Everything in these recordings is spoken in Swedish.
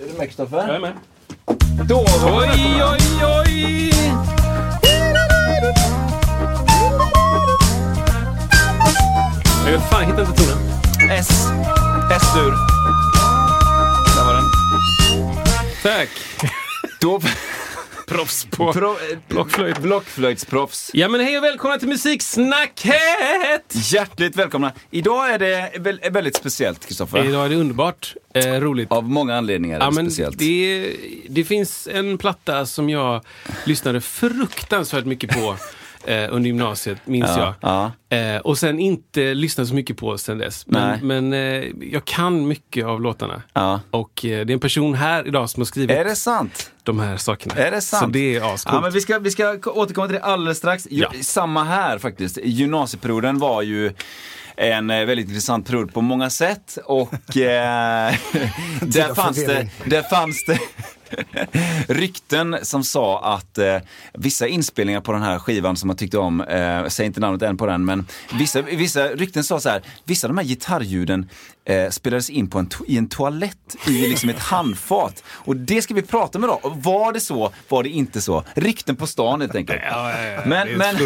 Är du med Kristoffer? Jag är med. Då Oj, oj, oj! Jag fan, hittar inte tonen. S. S-dur. Där var den. Tack. Då... Proffs på Pro, blockflöjt. Blockflöjtsproffs. Ja men hej och välkomna till Musiksnacket! Hjärtligt välkomna. Idag är det vä- väldigt speciellt, Kristoffer. Idag är det underbart eh, roligt. Av många anledningar är Ja, det men speciellt. det, det finns en platta som jag lyssnade fruktansvärt mycket på eh, under gymnasiet, minns Ja, jag. Eh, och sen inte lyssnat så mycket på sen dess. Men, men eh, jag kan mycket av låtarna. Ja. Och eh, det är en person här idag som har skrivit Är det sant? de här sakerna. Är det sant? Så det är ascoolt. Ja, men vi, ska, vi ska återkomma till det alldeles strax. Ja. Samma här faktiskt. Gymnasieperioden var ju en eh, väldigt intressant period på många sätt och eh, där, fanns det, där fanns det rykten som sa att eh, vissa inspelningar på den här skivan som man tyckte om, eh, säger inte namnet än på den, men vissa, vissa rykten sa så här, vissa av de här gitarrljuden eh, spelades in på en i en toalett i liksom ett handfat. Och det ska vi prata om idag. Var det så? Var det inte så? Rykten på stan helt enkelt. Ja, ja, ja. Men- men-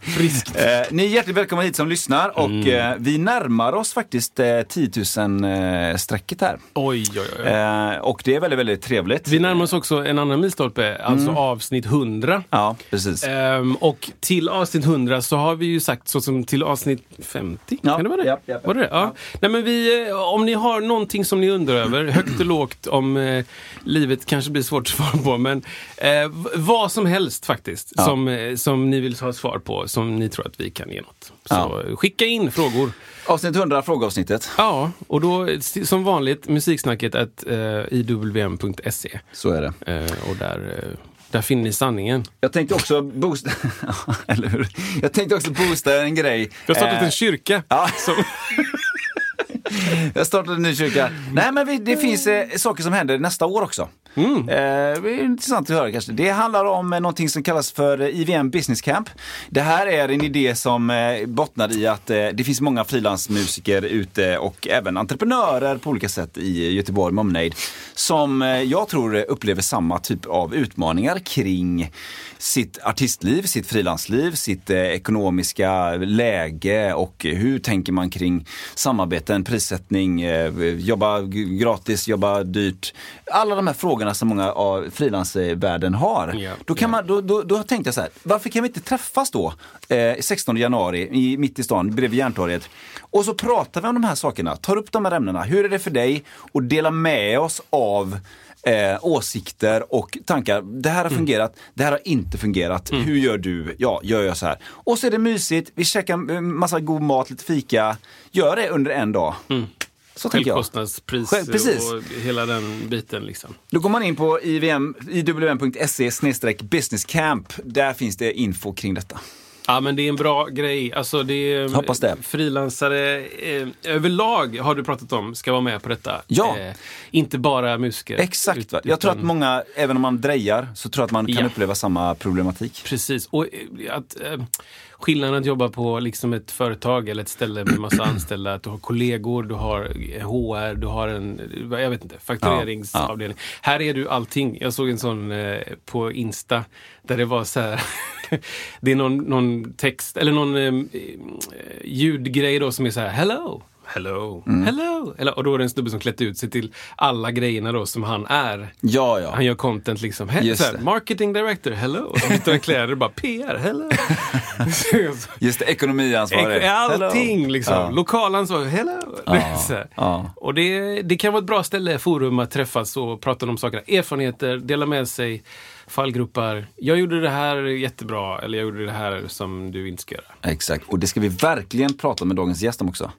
friskt. Eh, ni är hjärtligt välkomna hit som lyssnar och Mm. eh, vi närmar oss faktiskt eh, 10 000-strecket här. Oj, oj, oj. Eh, och det är väldigt, väldigt trevligt. Vi närmar oss också en annan milstolpe, alltså avsnitt 100. Ja, precis. Ehm, och till avsnitt 100 så har vi ju sagt så som till avsnitt 50. Ja, Kan det vara det? ja, ja. Var det det? Ja. Nej, men vi, eh, om ni har någonting som ni undrar över, högt och lågt, om eh, livet kanske blir svårt att svara på, men eh, vad som helst faktiskt, som, eh, som ni vill ha svar på, som ni tror att vi kan ge något. Så skicka in frågor. Avsnitt 100, frågeavsnittet. Ja, och då som vanligt musiksnacket at, eh, iwm.se. Så är det. Eh, och där, eh, där finner ni sanningen. Jag tänkte också boosta, eller hur? Jag tänkte också boosta en grej. Jag har startat Eh, en kyrka. Ja. Som, Jag startade en ny kyrka. Nej men vi, det finns eh, saker som händer nästa år också. Mm. Eh, det är intressant att höra kanske. Det handlar om eh, någonting som kallas för eh, IVM Business Camp. Det här är en idé som eh, bottnar i att eh, det finns många frilansmusiker ute och även entreprenörer på olika sätt i Göteborg med omnejd. Som eh, jag tror upplever samma typ av utmaningar kring sitt artistliv, sitt frilansliv, sitt ekonomiska läge och hur tänker man kring samarbeten, prissättning, eh, jobba gratis, jobba dyrt. Alla de här frågorna som många av frilansvärlden har. Ja, då, kan ja. man, då, då, då tänkte jag så här, varför kan vi inte träffas då eh, 16 januari i, mitt i stan bredvid Järntorget och så pratar vi om de här sakerna, tar upp de här ämnena. Hur är det för dig? Och delar med oss av eh, åsikter och tankar. Det här har fungerat, det här har inte fungerat. Hur gör du? Ja, gör jag så här. Och så är det mysigt, vi käkar eh, massa god mat, lite fika. Gör det under en dag. Så tänker jag. Självkostnadspris Själv- precis. och hela den biten. Liksom. Då går man in på iwm.se business camp. Där finns det info kring detta. Ja, men det är en bra grej. Alltså, det är, Hoppas det. Frilansare eh, överlag har du pratat om ska vara med på detta. Ja. Eh, inte bara musiker. Exakt. Va? Ut- Jag tror utan- att många, även om man drejar, så tror jag att man kan Ja. uppleva samma problematik. Precis. Och eh, att, eh, skillnaden att jobba på liksom ett företag eller ett ställe med massa anställda, att du har kollegor, du har HR, du har en, jag vet inte, faktureringsavdelning. Här är du allting. Jag såg en sån eh, på Insta där det var så här, det är någon, någon text, eller någon eh, ljudgrej då som är så här, hello. Hello, Mm. hello. Eller, och då är det en snubbe som klätt ut sig till alla grejerna då som han är. Ja, ja. Han gör content liksom. He- Just så här, det. marketing director, hello. Och så byter han kläder och bara PR, hello. Just det, ekonomiansvarig. Allting Hello. liksom. Ja. Lokalansvarig, hello. Här. ja. Och det, det kan vara ett bra ställe, forum att träffas och prata om sakerna. Erfarenheter, dela med sig fallgropar. Jag gjorde det här jättebra, eller jag gjorde det här som du inte ska göra. Exakt, och det ska vi verkligen prata med dagens gäst om också.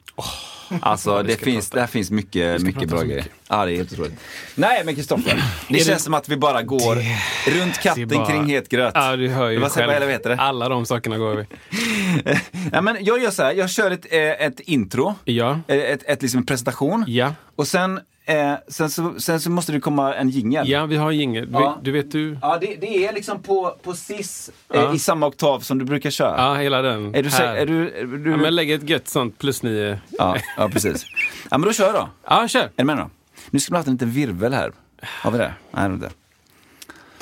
Alltså det, finns, där finns mycket, mycket prata bra grejer. mycket. Ja, det är helt otroligt. Nej men Kristoffer, det känns det- som att vi bara går runt katten Det bara- kring het gröt. Ja, du hör ju säger- själv. vad heter det? Alla de sakerna går vi. Ja, men jag gör så här, jag kör ett, eh, ett intro, Ja. Eh, ett, ett, liksom en presentation. Ja. Och sen, eh, sen, så, sen så måste det komma en jingel. Ja, vi har jingel. Ja. Du vet du? Ja, det, det är liksom på, på cis eh, Ja. i samma oktav som du brukar köra. Ja, hela den. Är du, här. är du, är du Ja, men lägg ett gött sånt plus nio. ja, ja, precis. Ja, men då kör då. Ja, kör. Är du med då? Nu ska vi ha haft en liten virvel här. Har vi det? Nej, inte.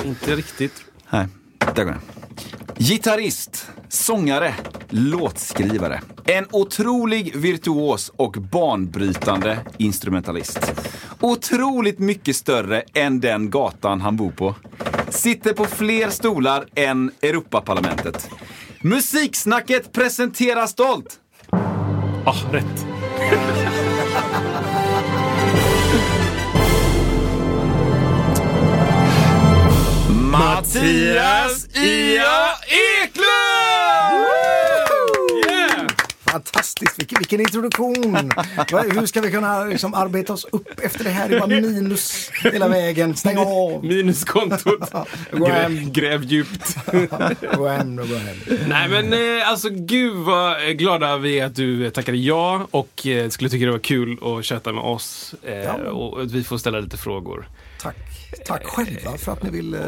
Inte riktigt. Nej, där går den. Gitarrist, sångare, låtskrivare. En otrolig virtuos och banbrytande instrumentalist. Otroligt mycket större än den gatan han bor på. Sitter på fler stolar än Europaparlamentet. Musiksnacket presenterar stolt Ah, rätt. Mattias Ia Eklund! Fantastiskt, vilken, vilken introduktion! Hur ska vi kunna liksom arbeta oss upp efter det här? Det var minus hela vägen. Stäng av! Minuskontot. Gå hem. gräv djupt. Gå hem gå hem. Nej men eh, alltså gud vad eh, glada vi är att du eh, tackade ja och skulle tycka det var kul att köta med oss. Ja. Och att vi får ställa lite frågor. Tack. Själva för att ni vill eh,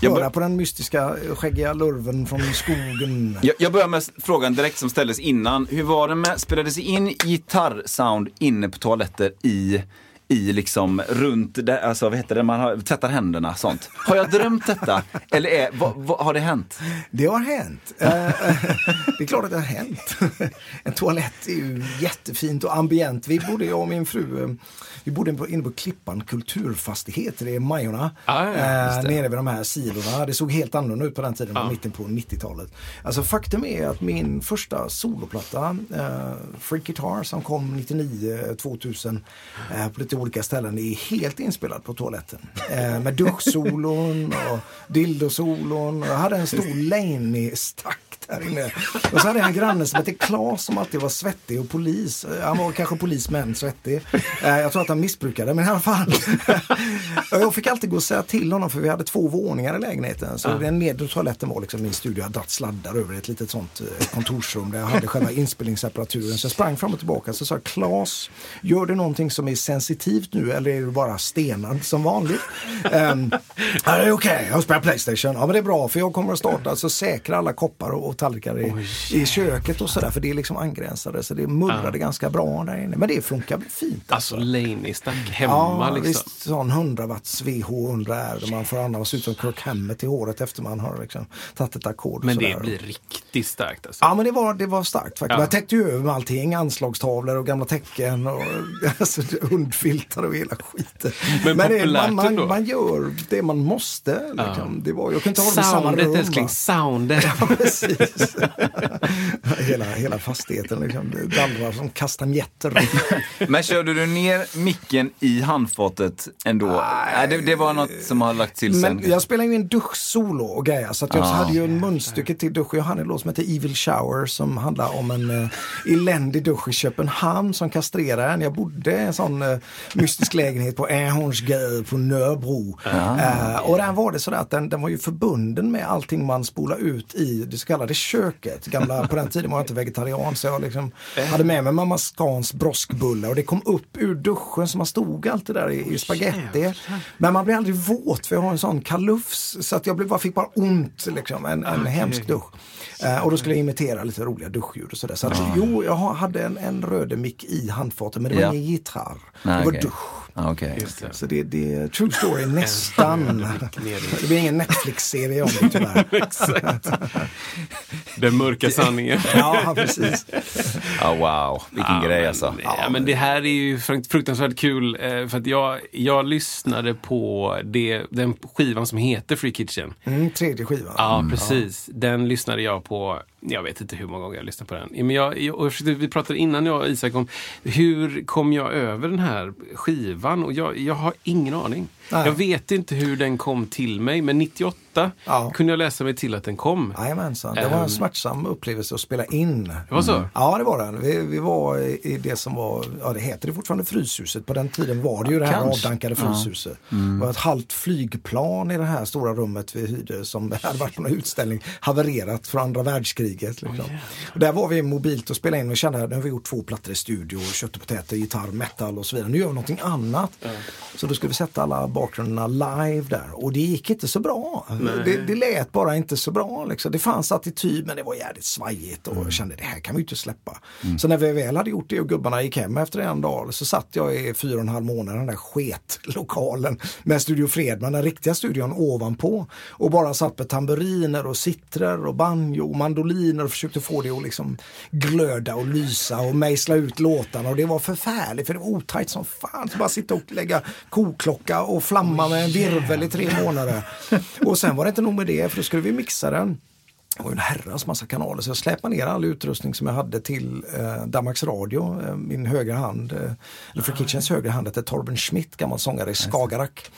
Jag höra bör- på den mystiska eh, skäggiga lurven från skogen. Jag, jag börjar med frågan direkt som ställdes innan. Hur var det med, spelades in gitarrsound inne på toaletter i, i liksom runt, där, alltså vad heter det, man har, tvättar händerna, sånt. Har jag drömt detta? Eller är, vad, vad, har det hänt? Det har hänt. Eh, det är klart att det har hänt. En toalett är ju jättefint och ambient. Vi bodde, jag och min fru, eh, vi bodde på- inne på Klippan kulturfastighet, det är Majorna. Ah, ja, eh, nere vid de här silorna. Det såg helt annorlunda ut på den tiden, Ja. mitten på 90-talet. Alltså faktum är att min första soloplatta, eh, Freak Guitar, som kom 99, 2000 eh, på lite olika ställen, är helt inspelad på toaletten. Eh, med duschsolon och dildosolon. Jag hade en stor Laney-stack där inne. Och så hade jag en granne som hette Klas som alltid var svettig och polis. Han var kanske polis men svettig. Eh, Jag tror att han missbrukade men i alla fall. Jag fick alltid gå och säga till honom för vi hade två våningar i lägenheten. Så den nedre toaletten var liksom min studio. Jag hade dragit sladdar över ett litet sånt eh, kontorsrum där jag hade själva inspelningsapparaturen. Så jag sprang fram och tillbaka så sa Klas, gör du någonting som är sensitivt nu eller är du bara stenad som vanligt? Um, okej, jag spelar Playstation. Ja men det är bra för jag kommer att starta så säkra alla koppar och tallrikar i, i köket och sådär för det är liksom angränsade så det mullrade ganska bra där inne. Men det funkar fint. Alltså Laney stack hemma Ja, liksom. visst. Sån 100 watts VH100R där man får andas ut som Kirk Hammett i håret efter man har liksom tagit ett ackord. Men det blir riktigt starkt alltså. Ja men det var, det var starkt faktiskt. Ja. Jag täckte ju över med allting. Anslagstavlor och gamla tecken och alltså, hundfiltar och hela skiten. Men det, populärt man, man, man gör det man måste. Liksom. Det var, jag kunde inte samma Soundet älskling, soundet. Ja, precis. hela, hela fastigheten liksom. Dallrar som kastanjetter. Men körde du ner micken i handfatet ändå? Nej, det, det var något som har lagt till sen. Men jag spelade ju en duschsolo och grejer så att jag Ah. hade ju en munstycke till dusch. Jag hade en låt som heter Evil Shower som handlar om en uh, eländig dusch i Köpenhamn som kastrerar en. Jag bodde i en sån uh, mystisk lägenhet på Änghornsgade på Nöbro. Eh, och där var det sådär att den, den var ju förbunden med allting man spolar ut i det så kallade köket. Gamla, på den tiden var jag inte vegetarian så jag liksom hade med mig mamma Scans broskbullar och det kom upp ur duschen så man stod alltid där i, i spaghetti. Men man blir aldrig våt för jag har en sån kalufs så att jag blev, bara fick bara ont liksom. En, en hemsk dusch. Eh, och då skulle jag imitera lite roliga duschljud och sådär. Så att, jo, jag ha- hade en, en rödemick i handfatet men det var Ja. ingen gitarr. Nej, det var dusch. Det. Så det, det är true story nästan. Det blir ingen Netflix-serie om det tyvärr. Exakt. Den mörka sanningen. Ja, precis. Ja, wow, vilken Ja, grej men, alltså. Ja, men det här är ju frukt- fruktansvärt kul. eh, För att jag, jag lyssnade på det, den skivan som heter Free Kitchen. Mm, tredje skivan. Ja, precis. Den lyssnade jag på, jag vet inte hur många gånger jag lyssnat på den. Men jag, jag, jag försökte, vi pratade innan jag och Isak om hur kom jag över den här skivan? Och jag, jag har ingen aning. Nej. Jag vet inte hur den kom till mig, men 98 88 Ja. kunde jag läsa mig till att den kom. Jajamensan, det var en Ehm. smärtsam upplevelse att spela in. Det var så? Ja, det var den. Vi, vi var i, det som var, ja det heter det fortfarande Fryshuset. På den tiden var det ju det här Kanske. avdankade Fryshuset. Det var ett halvt flygplan i det här stora rummet vi hyrde som hade varit på en utställning, havererat från andra världskriget. Liksom. och där var vi mobilt och spelade in och kände att nu har vi gjort två plattor i studio, kött och potäter, gitarr, metal och så vidare. Nu gör vi någonting annat. Så då skulle vi sätta alla bakgrunderna live där och det gick inte så bra. Det, det lät bara inte så bra. Liksom. Det fanns attityd men det var jävligt svajigt och jag kände det här kan vi inte släppa. Så när vi väl hade gjort det och gubbarna gick hem efter en dag så satt jag i fyra och en halv månad i den där sketlokalen med Studio Fredman, den riktiga studion ovanpå och bara satt med tamburiner och sittrer och banjo och mandoliner och försökte få det att liksom glöda och lysa och mejsla ut låtarna och det var förfärligt för det var otajt som fan. Så bara sitta och lägga koklocka och flamma med en virvel i tre månader. Och sen var det inte nog med det för då skulle vi mixa den. Det var en herrans massa kanaler så jag släpade ner all utrustning som jag hade till eh, Danmarks Radio. Eh, min högra hand, eh, eller Free Kitchens högra hand hette Torben Schmidt, gammal sångare i Skagerrak.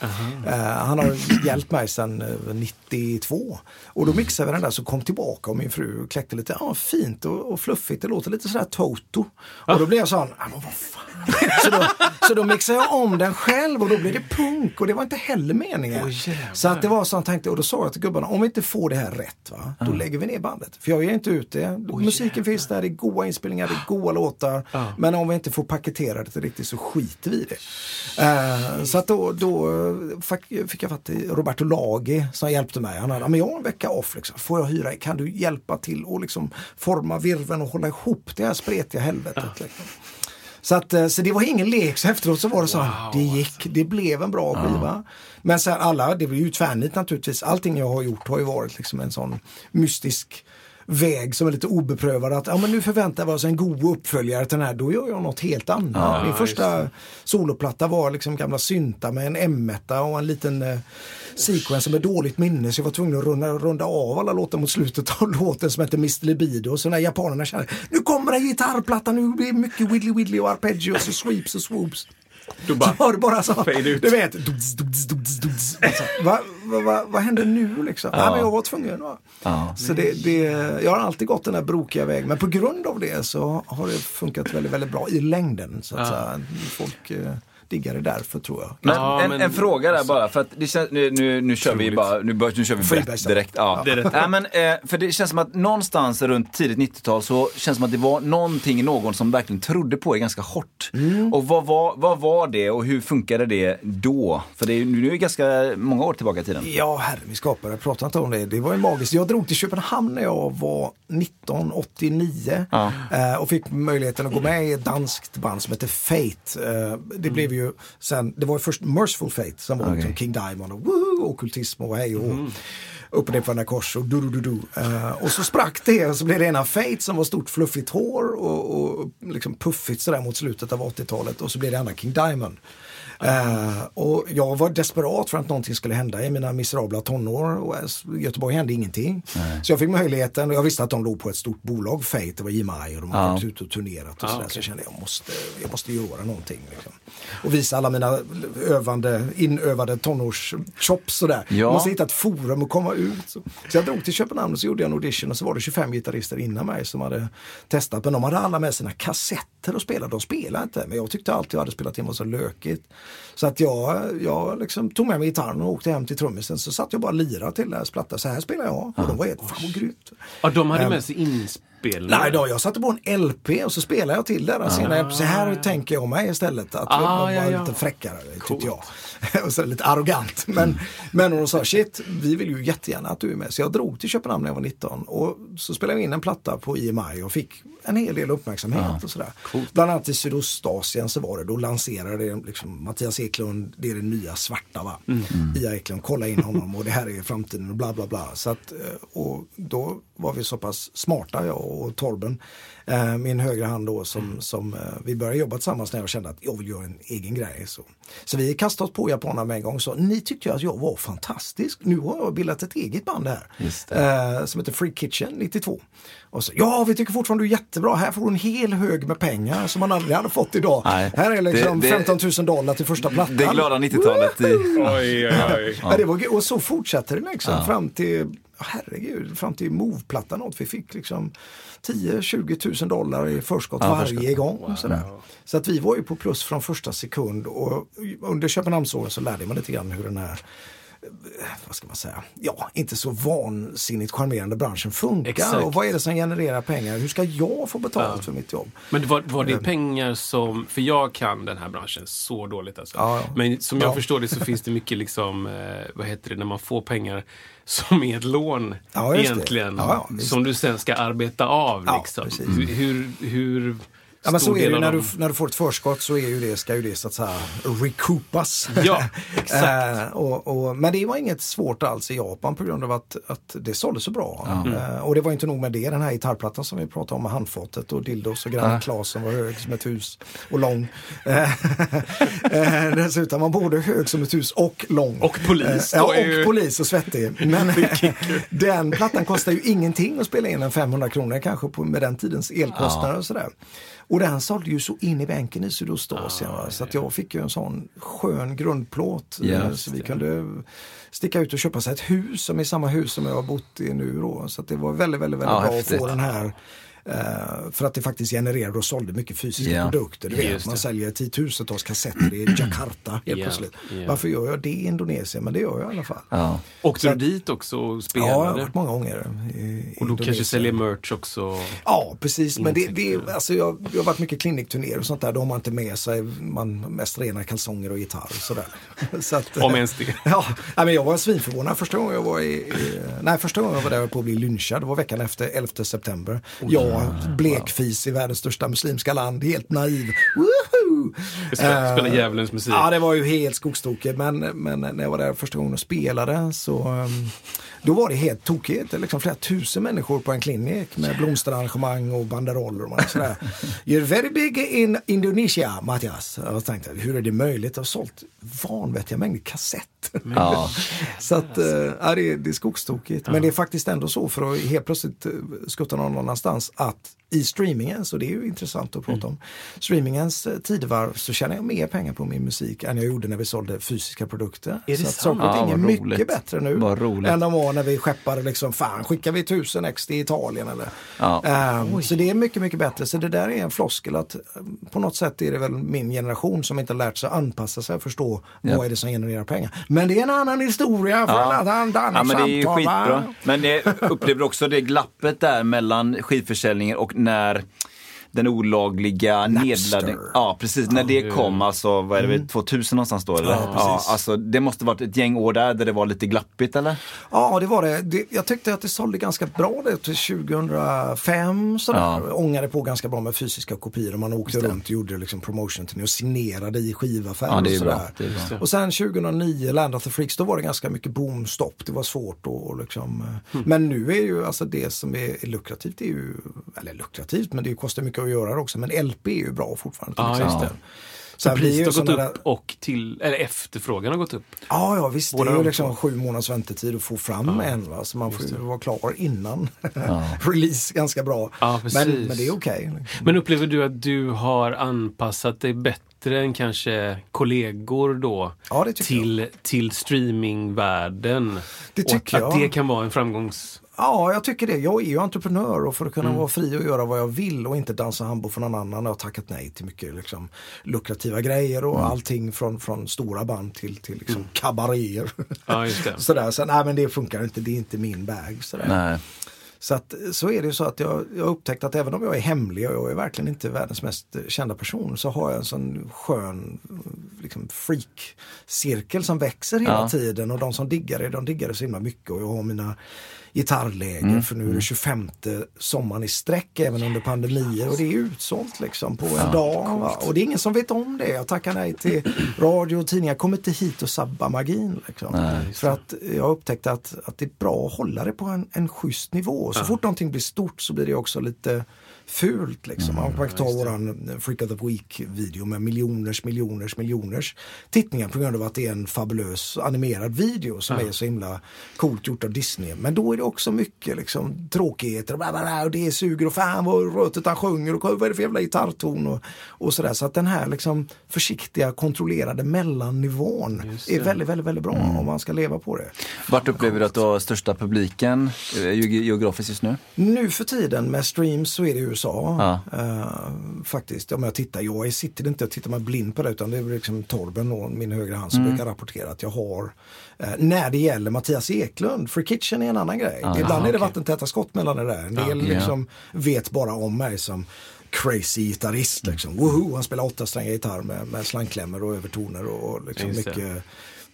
Eh, han har hjälpt mig sedan eh, 92. Och då mixade vi den där så kom tillbaka och min fru kläckte lite, ja fint och, och fluffigt, det låter lite sådär Toto. Och då blev jag sån, ja, men vad fan. så, då, så då mixade jag om den själv och då blev det punk och det var inte heller meningen. så att det var så han tänkte och då sa jag till gubbarna, om vi inte får det här rätt va, då lägger vi ner bandet. För jag ger inte ut det. Musiken finns där, det är goa inspelningar, det är goa låtar. Men om vi inte får paketera det riktigt så skiter vi i det. Eh, så att då, då fick, jag fatt i Roberto Lagi som hjälpte mig. Han hade, "Ja, men jag har en vecka off, liksom. får jag hyra, kan du hjälpa till och liksom forma virveln och hålla ihop det här spretiga helvetet. Liksom. Så, att, eh, så det var ingen lek, så efteråt så var det så här, det gick, det blev en bra skiva. Men sen alla, det blev ju tvärnit naturligtvis, allting jag har gjort har ju varit liksom en sån mystisk väg som är lite obeprövad. Att ja, men nu förväntar vi oss en god uppföljare till den här, då gör jag något helt annat. Min första soloplatta var liksom gamla synta med en M1 och en liten eh, sequence med dåligt minne så jag var tvungen att runda, runda av alla låtar mot slutet av låten som heter Mr Libido. Så när japanerna kände nu kommer en gitarrplatta, nu blir det mycket widdly widdly och arpeggios och sweeps och swoops. Då bara, Så var det bara så, Fade ut. du vet, duds, duds, duds, duds. Alltså, vad va, va, vad händer nu liksom? Ja. men jag var tvungen. Va? Ja. Så det, det, jag har alltid gått den här brokiga vägen men på grund av det så har det funkat väldigt, väldigt bra i längden. Så att säga. Folk eh, det därför tror jag. Men, Ja, en, men- en fråga där bara, för att det känns, nu, nu, nu kör vi bara, nu, bör, nu kör vi brett direkt. Ja. Det. Nej, men, eh, för det känns som att någonstans runt tidigt 90-tal så känns det som att det var någonting, någon som verkligen trodde på er ganska hårt. Mm. Och vad var, vad var det och hur funkade det då? För det är, ju- nu är det ganska många år tillbaka i tiden. Ja, herre min skapare, prata inte om det. Det var ju magiskt. Jag drog till Köpenhamn när jag var 1989 Ja. eh, och fick möjligheten att gå med i ett danskt band som heter Fate. Eh, det blev ju sen, det var ju först Merciful Fate som var Okej. liksom King Diamond och woohoo, ockultism och hej och hå. Upp och ner på den där kors och du, du, du, du. Eh, och så sprack det och så blev det ena Fate som var stort fluffigt hår och, och liksom puffigt sådär mot slutet av 80-talet och så blev det andra King Diamond. Eh, och jag var desperat för att någonting skulle hända i mina miserabla tonår. Och i Göteborg hände ingenting. Så jag fick möjligheten och jag visste att de låg på ett stort bolag, Fate, det var EMI och de hade Ja. varit ute och turnerat och sådär. Så jag kände jag måste, jag måste göra någonting. Liksom. Och visa alla mina övande, inövade tonårschops sådär. Ja. Jag måste hitta ett forum och komma ut. Så, så jag drog till Köpenhamn och så gjorde jag en audition och så var det 25 gitarrister innan mig som hade testat. Men de hade alla med sina kassetter och spelade. De spelade inte. Men jag tyckte alltid jag hade spelat in var så lökigt. Så att jag, jag liksom tog med mig gitarren och åkte hem till trummisen. Så satt jag bara och lirade till deras platta. Så här spelar jag. Och de var helt, fan vad grymt. Ja, de hade Ehm, med sig inspelningar. Nej då, jag satte på en LP och så spelade jag till deras ah. Så här tänker jag mig istället. Att jag Ah, var ja, ja. lite fräckare tyckte jag. och så lite arrogant. Men, men hon sa shit, vi vill ju jättegärna att du är med. Så jag drog till Köpenhamn när jag var 19 och så spelade vi in en platta på EMI och fick en hel del uppmärksamhet. och sådär. Bland annat i Sydostasien så var det, då lanserade liksom, Mattias Eklund, det är det nya svarta va. Ia Eklund, kolla in honom och det här är framtiden och bla bla bla. Så att, eh, och då var vi så pass smarta jag och Torben, eh, min högra hand då som, som eh, vi började jobba tillsammans när jag kände att jag vill göra en egen grej. Så, så vi kastade oss på japanerna med en gång. Så ni tyckte ju att jag var fantastisk. Nu har jag bildat ett eget band här. Eh, som heter Free Kitchen 92. Och så, ja, vi tycker fortfarande du är jättebra. Här får du en hel hög med pengar som man aldrig hade fått idag. Nej. Här är liksom Det- det- 15 000 dollar till första plattan. Det glada 90-talet. I, Oj, oj, oj. Ja. det var, och så fortsatte det liksom fram till, herregud, fram till Move-plattan. åt. Vi fick liksom 10-20 000 dollar i förskott Ja, varje förskott. gång. Och sådär. Så att vi var ju på plus från första sekund och under Köpenhamnsåren så lärde man lite grann hur den här eh, vad ska man säga, ja, inte så vansinnigt charmerande branschen funkar. Exakt. Och vad är det som genererar pengar? Hur ska jag få betalt för mitt jobb? Men var, var det pengar som, för jag kan den här branschen så dåligt alltså. Ja, ja. Men som jag Ja. förstår det så finns det mycket liksom, eh, vad heter det, när man får pengar som är ett lån Ja, egentligen. Ja, som du sen ska arbeta av liksom. Hur, hur Ja, men så är det när du, när du får ett förskott så är ju det, ska ju det så att säga recoupas. Ja, exakt. Eh, och, och, men det var inget svårt alls i Japan på grund av att, att det sålde så bra. Eh, och det var inte nog med det, den här gitarrplattan som vi pratade om med handfatet och dildos och Granne Klas som var hög som ett hus och lång. Eh, dessutom var både hög som ett hus och lång. Och polis Ja, och ju- polis och svettig. Men den plattan kostar ju ingenting att spela in en 500 kronor kanske på, med den tidens elkostnader och sådär. Och den sålde ju så in i bänken i Sydostasien. va? så att jag fick ju en sån skön grundplåt. Eh, just så vi kunde sticka ut och köpa sig ett hus som är samma hus som jag har bott i nu då. Så att det var väldigt, väldigt, väldigt Ja, bra häftigt. att få den här för att det faktiskt genererade och sålde mycket fysiska Ja. produkter. Du vet, man det. säljer tiotusentals kassetter i Jakarta helt plötsligt. ja. Varför gör jag det i Indonesien? Men det gör jag i alla fall. ja. Åkte du dit också och Ja, jag har spelade? varit många gånger. I, och då kanske säljer merch också? Ja, precis. Men det, det, alltså jag, jag har varit mycket klinikturnéer och sånt där. Då har man inte med sig man mest rena kalsonger och gitarr. och Sådär. Så att, Om ens det. Ja, men jag var svinförvånad första gången jag var i, i nej, första gången jag var där på att bli lynchad. Det var veckan efter 11 september. jag, blekfis i världens största muslimska land, helt naiv. Woohoo! Spela, spela Eh, djävulens musik. Ja, det var ju helt skogstokigt. Men, men när jag var där första gången och spelade så um, då var det helt tokigt. Det är liksom flera tusen människor på en klinik med blomsterarrangemang och banderoller och sådär. You're very big in Indonesia, Mattias. Jag tänkte, hur är det möjligt? Jag har sålt vanvettiga mängder kassett. Ja. Så att, eh, ja, det, är, det är skogstokigt. Men det är faktiskt ändå så för att helt plötsligt eh, skutta någon annanstans att i streamingen, så det är ju intressant att prata om, streamingens eh, tidevarv så tjänar jag mer pengar på min musik än jag gjorde när vi sålde fysiska produkter. Är det så sant? saker och ting är mycket roligt. bättre nu än de var när vi skeppade liksom, fan skickar vi tusen ex till Italien eller? Ja. Ehm, så det är mycket, mycket bättre. Så det där är en floskel att eh, på något sätt är det väl min generation som inte har lärt sig att anpassa sig och förstå Ja. vad är det som genererar pengar. Men det är en annan historia för Ja. ett annat ja, men det är ju samtal, va? skitbra. Men jag upplever också det glappet där mellan skivförsäljningen och när den olagliga nedladdningen. Ja, precis. När det kom, alltså, vad är det, 2000 någonstans då? Eller? Mm. Ja, Ja, precis. alltså, det måste varit ett gäng år där, där det var lite glappigt, eller? Ja, det var det. det. Jag tyckte att det sålde ganska bra det till 2005. Sådär. Ja. Ångade på ganska bra med fysiska kopior. Man åkte runt och gjorde liksom promotion till och signerade i skivaffärer. Ja, det är och, bra. Det är bra. och sen 2009, Land of the Freaks, då var det ganska mycket boomstopp. Det var svårt att liksom, eh, Hmm. Men nu är ju alltså det som är lukrativt, är ju, eller lukrativt, men det kostar mycket att göra också. Men LP är ju bra fortfarande. till Ja, Så blir priset har gått sådana upp och till, eller efterfrågan har gått upp. Ja, ja visst. Båda det är ju liksom sju månaders väntetid att få fram en. Va? Så man får ju vara klar innan release ganska bra. Ja, men, precis. men det är okej. Men upplever du att du har anpassat dig bättre än kanske kollegor då? Ja, det till, till streamingvärlden? Det och tycker att, att jag. det kan vara en framgångs... Ja, jag tycker det. Jag är ju entreprenör och för att kunna Mm. vara fri och göra vad jag vill och inte dansa hambo för någon annan. Jag har tackat nej till mycket liksom, lukrativa grejer och Mm. allting från, från stora band till, till liksom, kabaréer. Ja. Sådär. Så, nej, men det funkar inte. Det är inte min. Nej. Så, att, så är det ju så att jag, jag har upptäckt att även om jag är hemlig och jag är verkligen inte världens mest kända person så har jag en sån skön liksom, freak-cirkel som växer hela Ja. tiden och de som diggar det, de diggar det så himla mycket och jag har mina gitarrläger Mm. för nu är det 25 sommaren i sträck även under pandemier och det är utsålt liksom på en dag. Va? Och det är ingen som vet om det. Jag tackar nej till radio och tidningar. Kom inte hit och sabba magin. Liksom. för att jag upptäckte att, att det är bra att hålla det på en, en schysst nivå. Så fort någonting blir stort så blir det också lite fult liksom. Mm, Man kan ta våran Freak of the Week-video med miljoners, miljoners, miljoners tittningar på grund av att det är en fabulös animerad video som är så himla coolt gjort av Disney. Men då är det också mycket liksom tråkigheter och, bla bla bla, och det suger och fan vad rötet han sjunger och vad är det för jävla gitarrton och, och sådär. Så att den här liksom försiktiga kontrollerade mellannivån är väldigt, väldigt, väldigt bra Mm. om man ska leva på det. Vart upplever du att du har största publiken eh, ge- geografiskt just nu? Nu för tiden med streams så är det USA. Ja. Eh, faktiskt, om jag tittar, jag sitter inte och tittar mig blind på det utan det är liksom Torben och min högra hand som brukar rapportera att jag har eh, när det gäller Mattias Eklund, Free Kitchen är en annan grej. Ibland är det okej. vattentäta skott mellan det där. En del Ja. liksom vet bara om mig som crazy gitarrist. Liksom. Woho, han spelar åtta strängar gitarr med, med slangklämmor och övertoner och, liksom mycket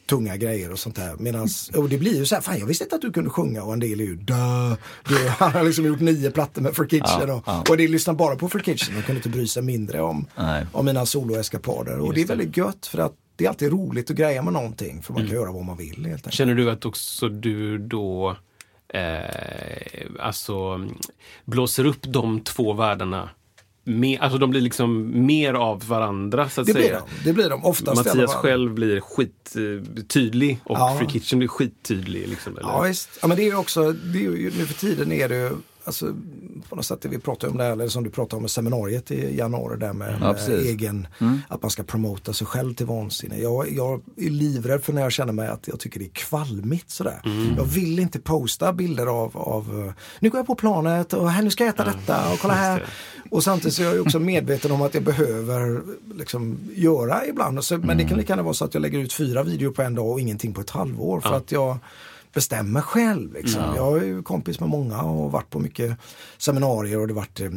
tunga grejer och sånt där. Medans, och det blir ju så här, fan jag visste inte att du kunde sjunga och en del är ju dö. Du, han har liksom gjort nio plattor med Free Kitchen Ja, och, ja. och det lyssnar bara på Free Kitchen och kunde inte bry sig mindre om, Nej. om mina soloeskapader. Och det är väldigt gött för att det är alltid roligt att greja med någonting för man Mm. kan göra vad man vill helt enkelt. Känner du att också du då eh, alltså blåser upp de två världarna? Mer, alltså de blir liksom mer av varandra så att Det blir säga. de, det blir de oftast. Mattias själv blir skittydlig och Ja. Free Kitchen blir skittydlig. Liksom, eller? Ja visst, ja, men det är ju också, det är nu för tiden är det ju, alltså på något sätt det vi pratar om där, eller som du pratade om med seminariet i januari där med, Ja, precis. Mm. egen, att man ska promota sig själv till vansinne. Jag, jag är livrädd för när jag känner mig att jag tycker det är kvalmigt sådär. Mm. Jag vill inte posta bilder av, av nu går jag på planet och här, nu ska jag äta detta och kolla här. Och samtidigt så är jag också medveten om att jag behöver liksom göra ibland. Så, men det kan lika gärna vara så att jag lägger ut fyra videor på en dag och ingenting på ett halvår. För att jag bestämmer själv. Liksom. Jag är ju kompis med många och varit på mycket seminarier och det varit eh,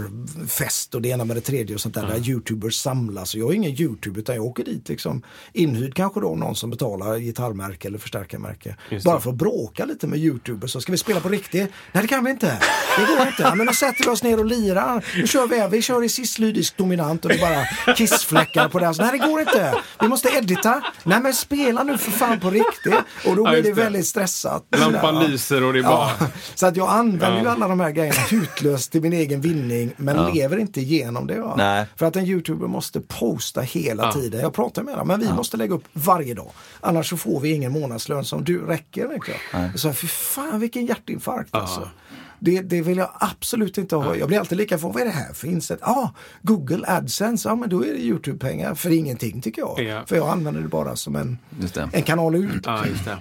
gear-fest och det ena med det tredje och sånt där. Där youtubers samlas. Och jag är ingen youtuber utan jag åker dit liksom inhyrd kanske då någon som betalar gitarrmärke eller förstärkarmärke. Bara för att bråka lite med youtubers. Så ska vi spela på riktigt? Nej det kan vi inte. Det går inte. Ja, men då sätter vi oss ner och lirar. Nu kör vi. Vi kör i cis-lydisk dominant och det är bara kissfläckar på den. Så, Nej det går inte. Vi måste edita. Nej men spela nu för fan på riktigt. Och då Ja, blir det. väldigt stressat. Lampan lyser och det är bara... Ja, så att jag använder ju alla de här grejerna hutlöst till min egen vinning men lever inte igenom det. Va? Nej. För att en youtuber måste posta hela Ja. tiden. Jag pratar med dem, men vi måste lägga upp varje dag. Annars så får vi ingen månadslön som du räcker. Inte. Så fy fan vilken hjärtinfarkt alltså. Det, det vill jag absolut inte ha. Jag blir alltid lika för vad är det här för insett? Ja, ah, Google AdSense, ja men då är det Youtube-pengar för ingenting tycker jag. Ja. För jag använder det bara som en, Just det. en kanal ut. Ja, just det.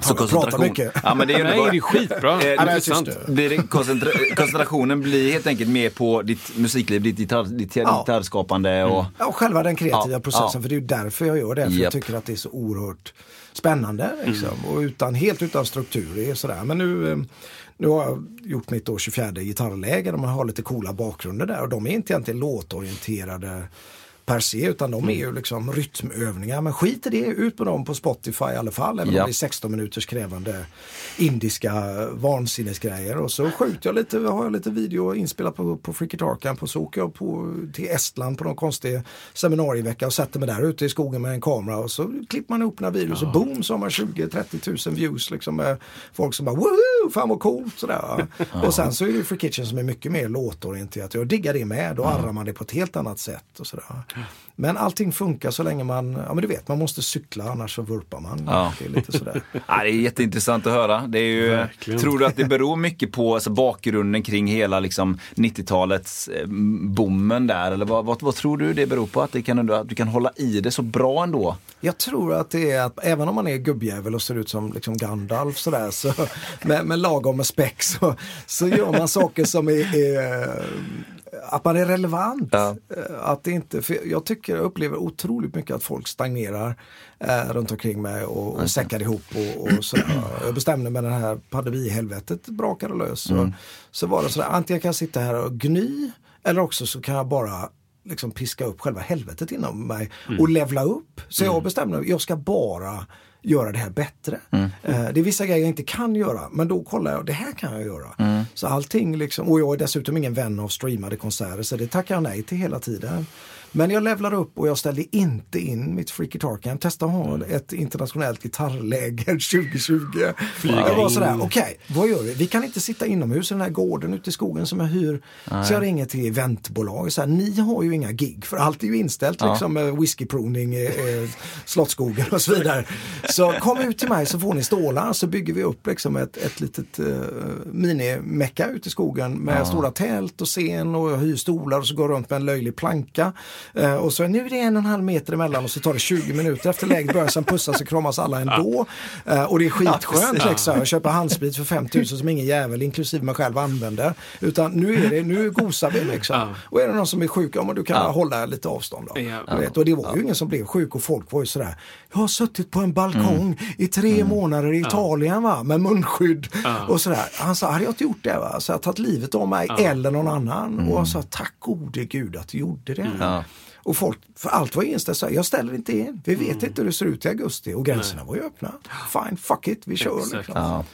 Så jag pratar mycket. Ja, men det är Nej, det är skitbra. Eh, det är. Blir det koncentra- koncentrationen blir helt enkelt mer på ditt musikliv, ditt, gitarr, ditt Ja. gitarrskapande och Ja, och själva den kreativa Ja, processen, ja. för det är ju därför jag gör det. För jag Japp. tycker att det är så oerhört spännande. Liksom. Och utan, helt utan struktur. Det är sådär. Men nu, eh, nu har jag gjort mitt då 24 gitarrläger och man har lite coola bakgrunder där. Och de är inte egentligen låtorienterade per se utan de är ju liksom rytmövningar. Men skit i det, ut med dem på Spotify i alla fall. Även Ja. om det är 16 minuters krävande indiska vansinnesgrejer. Och så skjuter jag lite, har jag lite video inspelat på, på Freaky Tarkan och så åker jag på, till Estland på någon konstig seminarievecka och sätter mig där ute i skogen med en kamera och så klipper man ihop några videos och boom så har man 20-30 tusen views liksom med folk som bara woho, fan vad coolt sådär. Och sen så är det Free Kitchen som är mycket mer låtorienterat. Jag diggar det med, då arrar man det på ett helt annat sätt och sådär. Men allting funkar så länge man, ja men du vet man måste cykla annars så vurpar man. Ja. Det är lite sådär. Ja, det är jätteintressant att höra. Det är ju, Verkligen. tror du att det beror mycket på alltså, bakgrunden kring hela liksom, 90-talets eh, bommen där? Eller vad, vad, vad tror du det beror på? Att, det kan, att du kan hålla i det så bra ändå? Jag tror att det är att även om man är gubbjävel och ser ut som liksom Gandalf sådär så med, med lagom med späck så, så gör man saker som är, är att man är relevant. Ja. Eh, Att det inte, för jag tycker jag upplever otroligt mycket att folk stagnerar eh, runt omkring mig och, och säckar ihop och, och sådär. Jag bestämde med den här pandemihelvetet brakade lös. Så, så var det sådär, antingen kan jag sitta här och gny eller också så kan jag bara liksom piska upp själva helvetet inom mig och levla upp. Så jag bestämde mig, jag ska bara göra det här bättre. Mm. Eh, det är vissa grejer jag inte kan göra, men då kollar jag, det här kan jag göra. Mm. Så allting liksom, och jag är dessutom ingen vän av streamade konserter så det tackar jag nej till hela tiden. Men jag levlade upp och jag ställde inte in mitt Freaky Tarkan. Testa att ha ett internationellt gitarrläger 2020. Jag var sådär, okej, vad gör vi? Vi kan inte sitta inomhus i den här gården ute i skogen som jag hyr. Så jag ringer till eventbolag. Så här, Ni har ju inga gig för allt är ju inställt liksom med whiskyprovning, eh, eh, Slottsskogen och så vidare. Så kom ut till mig så får ni stålar så bygger vi upp liksom ett, ett litet uh, minimecka ute i skogen med stora tält och scen och jag hyr stolar och så går jag runt med en löjlig planka. Eh, och så nu är det en och en halv meter emellan och så tar det 20 minuter efter läget börjar sen pussas och kramas alla ändå. Eh, och det är skitskönt liksom. Jag köper handsprit för 5000 som ingen jävel, inklusive mig själv, använder. Utan nu är det, nu gosar vi liksom. Och är det någon som är sjuk, ja men du kan hålla lite avstånd då. Vet, och det var ju ingen som blev sjuk och folk var ju sådär, jag har suttit på en balkong i tre månader i Italien va, med munskydd och sådär. Han sa, hade jag inte gjort det va, så jag tagit livet av mig eller någon annan. Och jag sa, tack gode gud att du gjorde det. Ja. Och folk, för allt var inställt, så här, jag ställer inte in. Vi vet inte hur det ser ut i augusti och gränserna var ju öppna. Fine, fuck it, vi kör Exakt. liksom.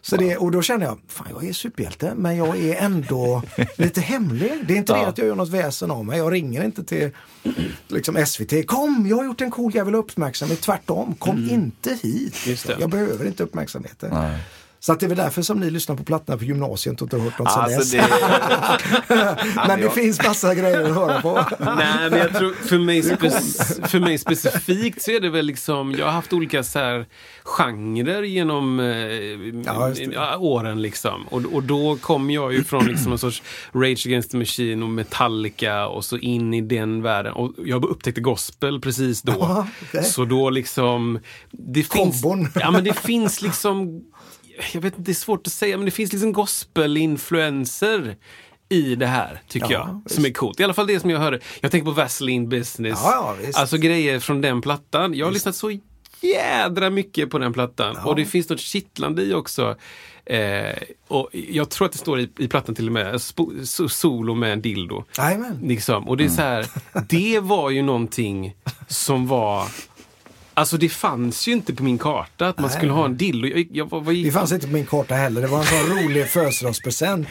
Så det, och då kände jag, fan jag är superhjälte men jag är ändå lite hemlig. Det är inte det att jag gör något väsen av mig. Jag ringer inte till liksom SVT, kom jag har gjort en cool jävel uppmärksamhet. Tvärtom, kom inte hit. Just det. Jag behöver inte uppmärksamheten. Så att det är väl därför som ni lyssnar på plattorna på gymnasiet och inte har hört något Alltså, sen dess. det, Men det finns massa grejer att höra på. Nej, men jag tror för mig, spe- för mig specifikt så är det väl liksom, jag har haft olika så här genrer genom eh, Ja, åren liksom. Och, och då kom jag ju från liksom en sorts Rage Against the Machine och Metallica och så in i den världen. Och jag upptäckte gospel precis då. Ja, okej. Så då liksom, det finns, ja men det finns liksom, jag vet inte, det är svårt att säga, men det finns liksom gospel-influenser i det här, tycker Ja, jag. visst. Som är coolt. I alla fall det som jag hörde. Jag tänker på Vaseline Business. Ja, ja, visst. alltså grejer från den plattan. Jag har lyssnat så jädra mycket på den plattan. Och det finns något kittlande i också. Eh, och jag tror att det står i, i plattan till och med, so- solo med en dildo. Liksom. Och det är så här, det var ju någonting som var Alltså det fanns ju inte på min karta att man skulle ha en dildo. Jag, jag, vad, Det fanns inte på min karta heller. Det var en sån rolig födelsedagspresent.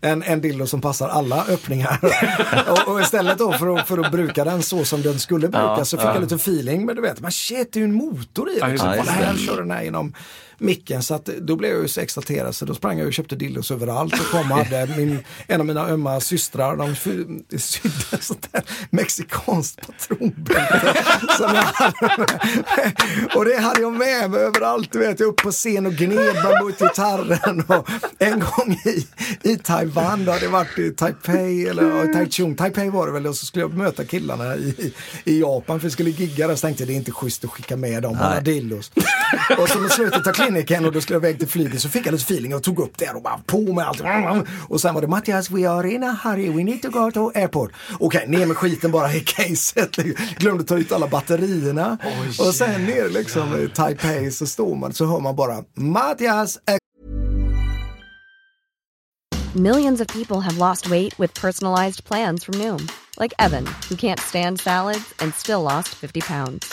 En, en dildo som passar alla öppningar. och, och istället då för att, för att bruka den så som den skulle brukas så fick jag lite feeling. Men du vet, men shit det är ju en motor i. Ja, Liksom. det. Kolla här, kör den här genom micken. Så att, då blev jag ju så exalterad så då sprang jag och köpte dildos överallt och kom och hade min, en av mina ömma systrar, de sydde sånt där mexikanskt patronbälte. och det hade jag med mig överallt. Du vet, jag upp på scen och gned mot gitarren. Och en gång i, i Taiwan, då hade jag varit i Taipei eller Taichung, Taipei var det väl, och så skulle jag möta killarna i, i Japan för vi skulle gigga där. Så tänkte jag det är inte schysst att skicka med dem alla dildos. och så slutet av kliniken och då skulle jag iväg till flyget så fick jag lite feeling och tog upp det och bara på med allt. Och sen var det Mattias, we are in a hurry, we need to go to airport. Okej, ner med skiten bara i caset. Glömde ta ut alla batterierna. och sen ner liksom i Taipei så står man så hör man bara Mattias, Millions of people have lost weight with personalized plans from Noom, like Evan, who can't stand salads and still lost 50 pounds.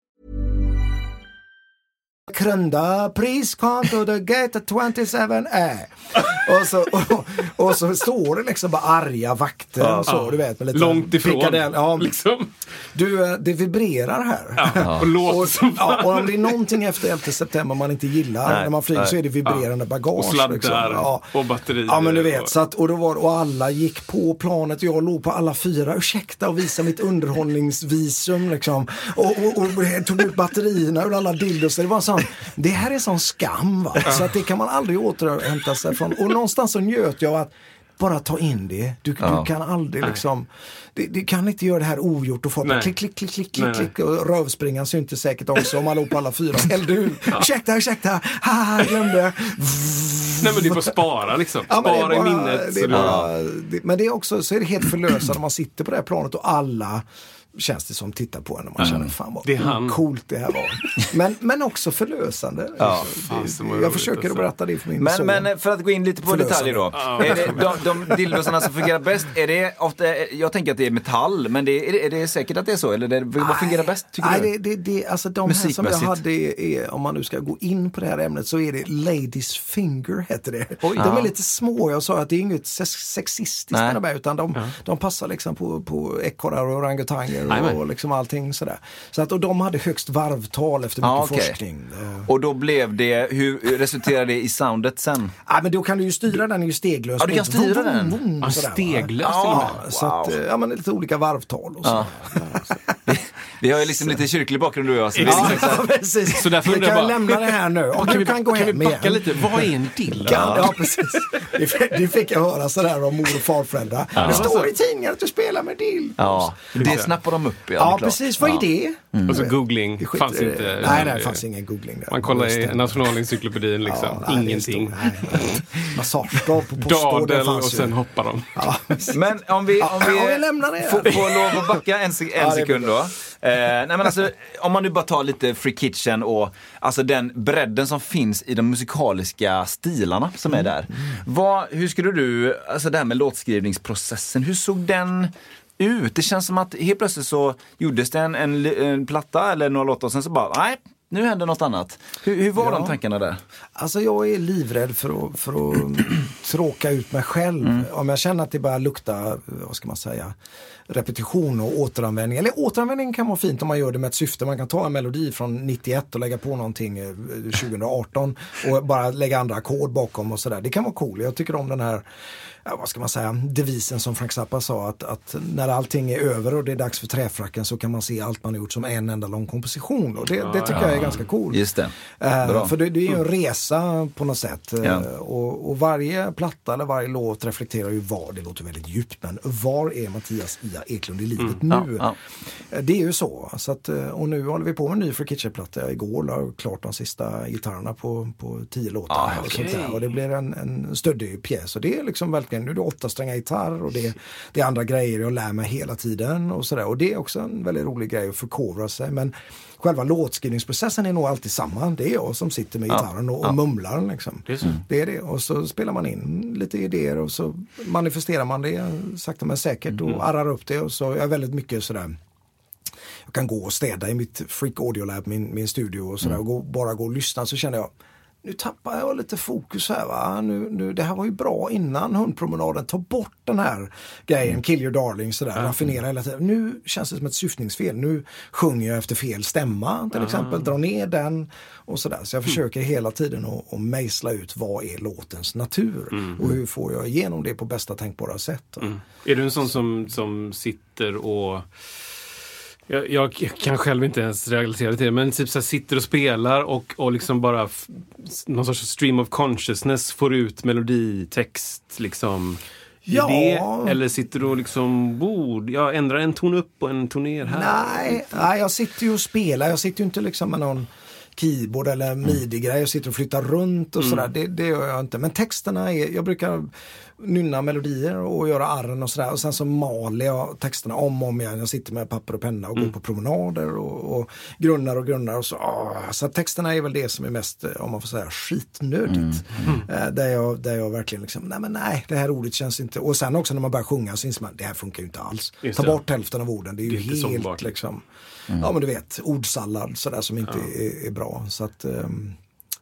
Krunda priskonto the gate 27A. Och så, och, och så står det liksom bara arga vakter och så, du vet. Med lite Långt ifrån. pickadell. Ja, Liksom. du, eh, det vibrerar här. Och låt Och, som ja, och om det är någonting efter 11 september man inte gillar Nej, när man flyger nej. så är det vibrerande bagage. Och sladdar liksom. ja. och batterier Ja men du och- vet, så att, och, då var, och alla gick på planet och jag låg på alla fyra, ursäkta och visa mitt underhållningsvisum liksom. Och, och, och tog ut batterierna ur alla dildos. Det var en sån, det här är sån skam va. Så att det kan man aldrig återhämta sig från. Och någonstans så njöt jag att bara ta in det. Du, du kan aldrig liksom, du, du kan inte göra det här ogjort och få klick, klick, klick, klick, Nej, klick. Och rövspringan syntes säkert också om man låg på alla fyra. Hällde ur, ursäkta, ursäkta, haha, glömde. Nej men det är bara att spara liksom. Ja, spara i bara- minnet. Det du- bara, det, men det är också så är det helt förlösande om man sitter på det här planet och alla känns det som tittar på en och man känner fan vad Det han. coolt det här var. Men, men också förlösande. Ja. Liksom. Fan, jag försöker alltså. att berätta det för min Men, son. men eh, för att gå in lite på Förlösande. detaljer då. Är det, de, de dildosarna som fungerar bäst, är det ofta, jag tänker att det är metall, men det, är, det, är det säkert att det är så? Eller det, vad fungerar bäst tycker Nej, du? det, det, det, alltså de här som jag hade är, om man nu ska gå in på det här ämnet så är det Ladies Finger heter det. Oj. de är Ja. lite små, jag sa att det är inget sex- sexistiskt med de här, utan de, de passar liksom på, på ekorrar och orangutanger Jajamän. och liksom allting sådär. Så att, och de hade högst varvtal efter mycket Ja, okej. forskning. Och då blev det, hur resulterade det i soundet sen? Ja, men då kan du ju styra den ju steglöst. Ja, du kan Vroom, styra vroom, den. vroom, sådär, va? steglöst Ja, med. så att, Wow. ja, men lite olika varvtal och så. Ja. Vi, vi har ju liksom lite kyrklig bakgrund du och jag. Så det Ja, liksom precis. Så därför vi undrar kan jag bara- lämna det här nu. Om Kan du vi, kan gå kan vi hem backa igen. lite? Vad är en dill? Ja, ja precis. Det fick, det fick jag höra sådär av mor och farföräldrar. Det står i tidningen att du spelar med dill. ja, det snappar de upp. Ja, det Ja, klart. precis. Vad är det? Och så googling. Vi skiter Fanns det. inte. Nej, nej, det fanns ingen googling där. Man kollar i det. nationalencyklopedin liksom. Ja, nej, det Ingenting. Massagedag på postordern Dadel och sen hoppar de. Ja. Men om vi, om vi, Ja, vi lämnar det. får, får lov att backa en, sek- en Ja, det sekund då. Eh, nej men alltså, om man nu bara tar lite Free Kitchen och alltså den bredden som finns i de musikaliska stilarna som Mm. är där. Vad, hur skulle du, alltså det här med låtskrivningsprocessen, hur såg den ut? Det känns som att helt plötsligt så gjordes det en, en, en platta eller några låtar och sen så bara, nej, nu händer något annat. Hur, hur var Ja. de tankarna där? Alltså jag är livrädd för att, för att tråka ut mig själv. Mm. Om jag känner att det börjar lukta, vad ska man säga, repetition och återanvändning. Eller återanvändning kan vara fint om man gör det med ett syfte. Man kan ta en melodi från 91 och lägga på någonting eh, 2018 och bara lägga andra ackord bakom och sådär. Det kan vara cool. Jag tycker om den här Ja, vad ska man säga, devisen som Frank Zappa sa att, att när allting är över och det är dags för träfracken så kan man se allt man har gjort som en enda lång komposition. Och det, det tycker jag är ganska coolt. Just det. Eh, Bra. för det, det är ju en resa på något sätt. Eh, Ja. Och, och varje platta eller varje låt reflekterar ju var, det låter väldigt djupt, men var är Mattias Ia Eklund i livet nu? Mm. Ja, Eh, Det är ju så. så att, eh, och nu håller vi på med en ny Free Kitchen-platta. Igår la jag klart de sista gitarrerna på, på tio låtar. Ah, och, okej. sånt där. och det blir en, en stöddig pjäs. Och det är liksom verkligen, nu är det åtta strängar gitarr och det, det är andra grejer jag lär mig hela tiden. Och, sådär. och det är också en väldigt rolig grej att förkovra sig. Men själva låtskrivningsprocessen är nog alltid samma. Det är jag som sitter med gitarren och, och mumlar. Liksom. Det är. Det är det. Och så spelar man in lite idéer och så manifesterar man det sakta men säkert och arrar upp det. Och så är jag väldigt mycket sådär jag kan gå och städa i mitt Freak Audio Lab, min, min studio och sådär och gå, bara gå och lyssna så känner jag nu tappar jag lite fokus här va. Nu, nu, det här var ju bra innan hundpromenaden. Ta bort den här grejen, kill your darling sådär. Raffinera hela tiden. Nu känns det som ett syftningsfel. Nu sjunger jag efter fel stämma till exempel. Dra ner den och sådär. Så jag försöker hela tiden att, att mejsla ut vad är låtens natur. Och hur får jag igenom det på bästa tänkbara sätt. Är du en sån som, som sitter och jag, jag kan själv inte ens realisera till det, men typ så här sitter och spelar och, och liksom bara någon sorts stream of consciousness får ut meloditext liksom. Ja. Det, eller sitter du och liksom, bord, jag ändrar en ton upp och en ton ner här. Nej, nej, jag sitter ju och spelar. Jag sitter ju inte liksom med någon keyboard eller midi-grej. Jag sitter och flyttar runt och sådär. Det, det gör jag inte. Men texterna är, jag brukar nynna melodier och göra arren och sådär. Och sen så maler jag texterna om och om igen. Jag sitter med papper och penna och går på promenader och, och grunnar och grunnar. Och så, åh. så att texterna är väl det som är mest, eh, om man får säga, skitnödigt. Eh, där, jag, där jag verkligen liksom, nej men nej, det här ordet känns inte. Och sen också när man börjar sjunga så inser man, det här funkar ju inte alls. Just Ta det. bort hälften av orden. Det är ju Det är helt sångbart. Liksom, ja men du vet, ordsallad sådär som inte är, är bra. Så att, ehm,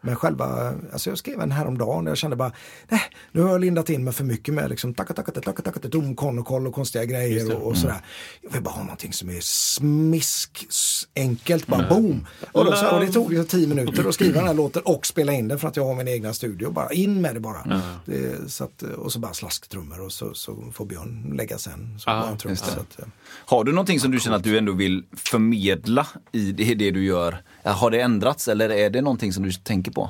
men själva, alltså jag skrev en häromdagen där jag kände bara, nej, nu har jag lindat in mig för mycket med liksom tacka, tacka, tacka, tacka, domkonnokoll och konstiga grejer och, och sådär. Jag vill bara ha någonting som är smisk, enkelt, bara boom. Och, då, så, och det tog ju tio minuter att skriva den här låten och spela in den för att jag har min egna studio. Bara in med det bara. Det, så att, och så bara slasktrummor och så, så får Björn lägga sen. Så just det. Så att, Har du någonting som du känner att du ändå vill förmedla i det, det du gör? Har det ändrats eller är det någonting som du tänker på?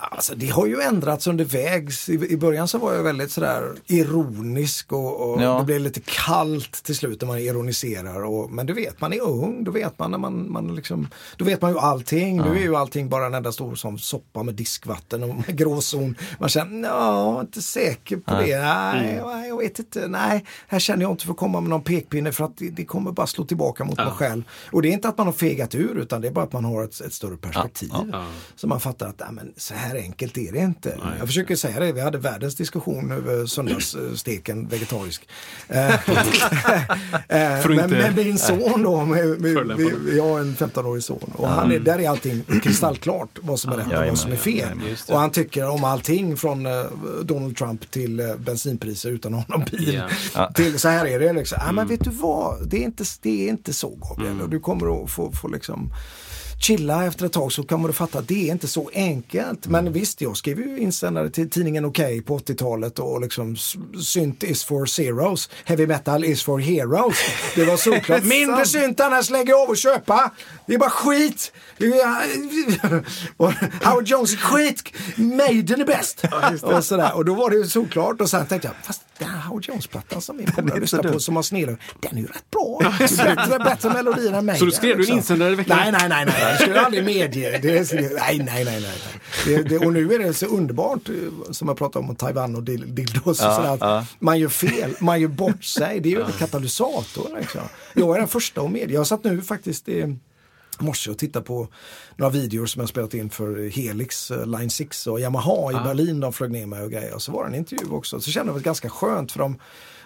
Alltså det har ju ändrats under vägs. I, I början så var jag väldigt sådär ironisk och, och Ja. det blev lite kallt till slut när man ironiserar. Och, men du vet, man är ung, då vet man när man, man liksom, då vet man ju allting. Nu är ju allting bara en enda stor som soppa med diskvatten och med gråzon. Man känner, ja, inte säker på det. Nej, nej, jag vet inte. Nej, här känner jag inte för att komma med någon pekpinne för att det, det kommer bara slå tillbaka mot mig själv. Och det är inte att man har fegat ur utan det är bara att man har ett, ett större perspektiv. Så man fattar att nej, men, så här enkelt är det inte. Jag försöker säga det, vi hade världens diskussion över söndagssteken vegetarisk. Eh, eh, men, inte- men min son då, med, med, dem. vi har en 15-årig son och han är, där är allting kristallklart vad som är rätt och vad som är fel. Och han tycker om allting från eh, Donald Trump till bensinpriser utan att ha någon bil. Till så här är det liksom. Ah, men vet du vad, det är inte, det är inte så Gabriel. Och du kommer att få, få liksom chilla efter ett tag så kommer du fatta att det är inte så enkelt. Men visst, jag skrev ju insändare till tidningen Okej på 80-talet och liksom synt is for zeros, heavy metal is for heroes. Det var såklart. Mindre synt annars lägger jag av och köpa. Det är bara skit. Howard Jones är skit. Maiden är bäst. och, sådär. och då var det ju såklart och sen tänkte jag, fast den här Howard Jones-plattan som min polare lyssnar på som har snedor, den är ju rätt bra. Det är bättre, bättre melodier än Maiden. Så då skrev du en insändare i veckan? Nej, nej, nej, nej, det skulle jag aldrig medge. Det är, nej, nej, nej, nej. Det, det, och nu är det så underbart, eh, som jag pratade om, Taiwan och dil- dildos och sådär, att man gör fel, man gör bort sig. Det är ju en katalysator. Liksom. Jag är den första att medge. Jag satt nu faktiskt i morse och tittade på några videor som jag spelat in för Helix, eh, Line 6 och Yamaha i Berlin. De flög ner mig och grejer. Och så var det en intervju också. Så kände jag det ganska skönt för de